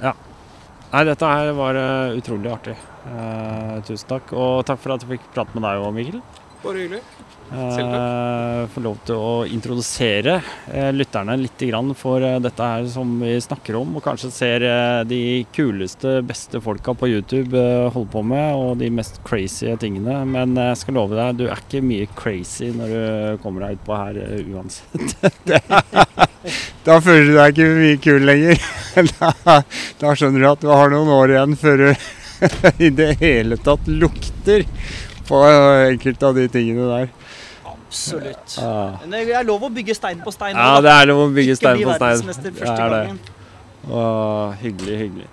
Nei, dette her var eh, utrolig artig. Eh, tusen takk. Og takk for at jeg fikk prate med deg òg, Mikkel. Bare hyggelig. Selv takk. Få lov til å introdusere eh, lytterne litt grann for eh, dette her som vi snakker om, og kanskje ser eh, de kuleste, beste folka på YouTube eh, holde på med, og de mest crazy tingene. Men jeg skal love deg, du er ikke mye crazy når du kommer deg utpå her eh, uansett. Da føler du deg ikke mye kul lenger. da, da skjønner du at du har noen år igjen før du i det hele tatt lukter på enkelte av de tingene der. Absolutt. Ja, Men det er lov å bygge stein på stein. ja det er lov å bygge stein på stein. verdensmester første gangen. Åh, hyggelig, hyggelig.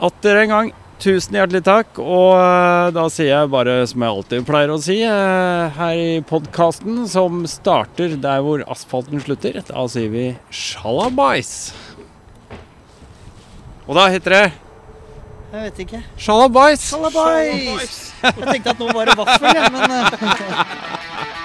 Atter en gang, tusen hjertelig takk. Og eh, da sier jeg bare som jeg alltid pleier å si eh, her i podkasten, som starter der hvor asfalten slutter, da sier vi sjalabais. Og da heter det Jeg vet ikke. Shalabais! Shalabais! Jeg tenkte at nå var det vaffel, jeg, men eh,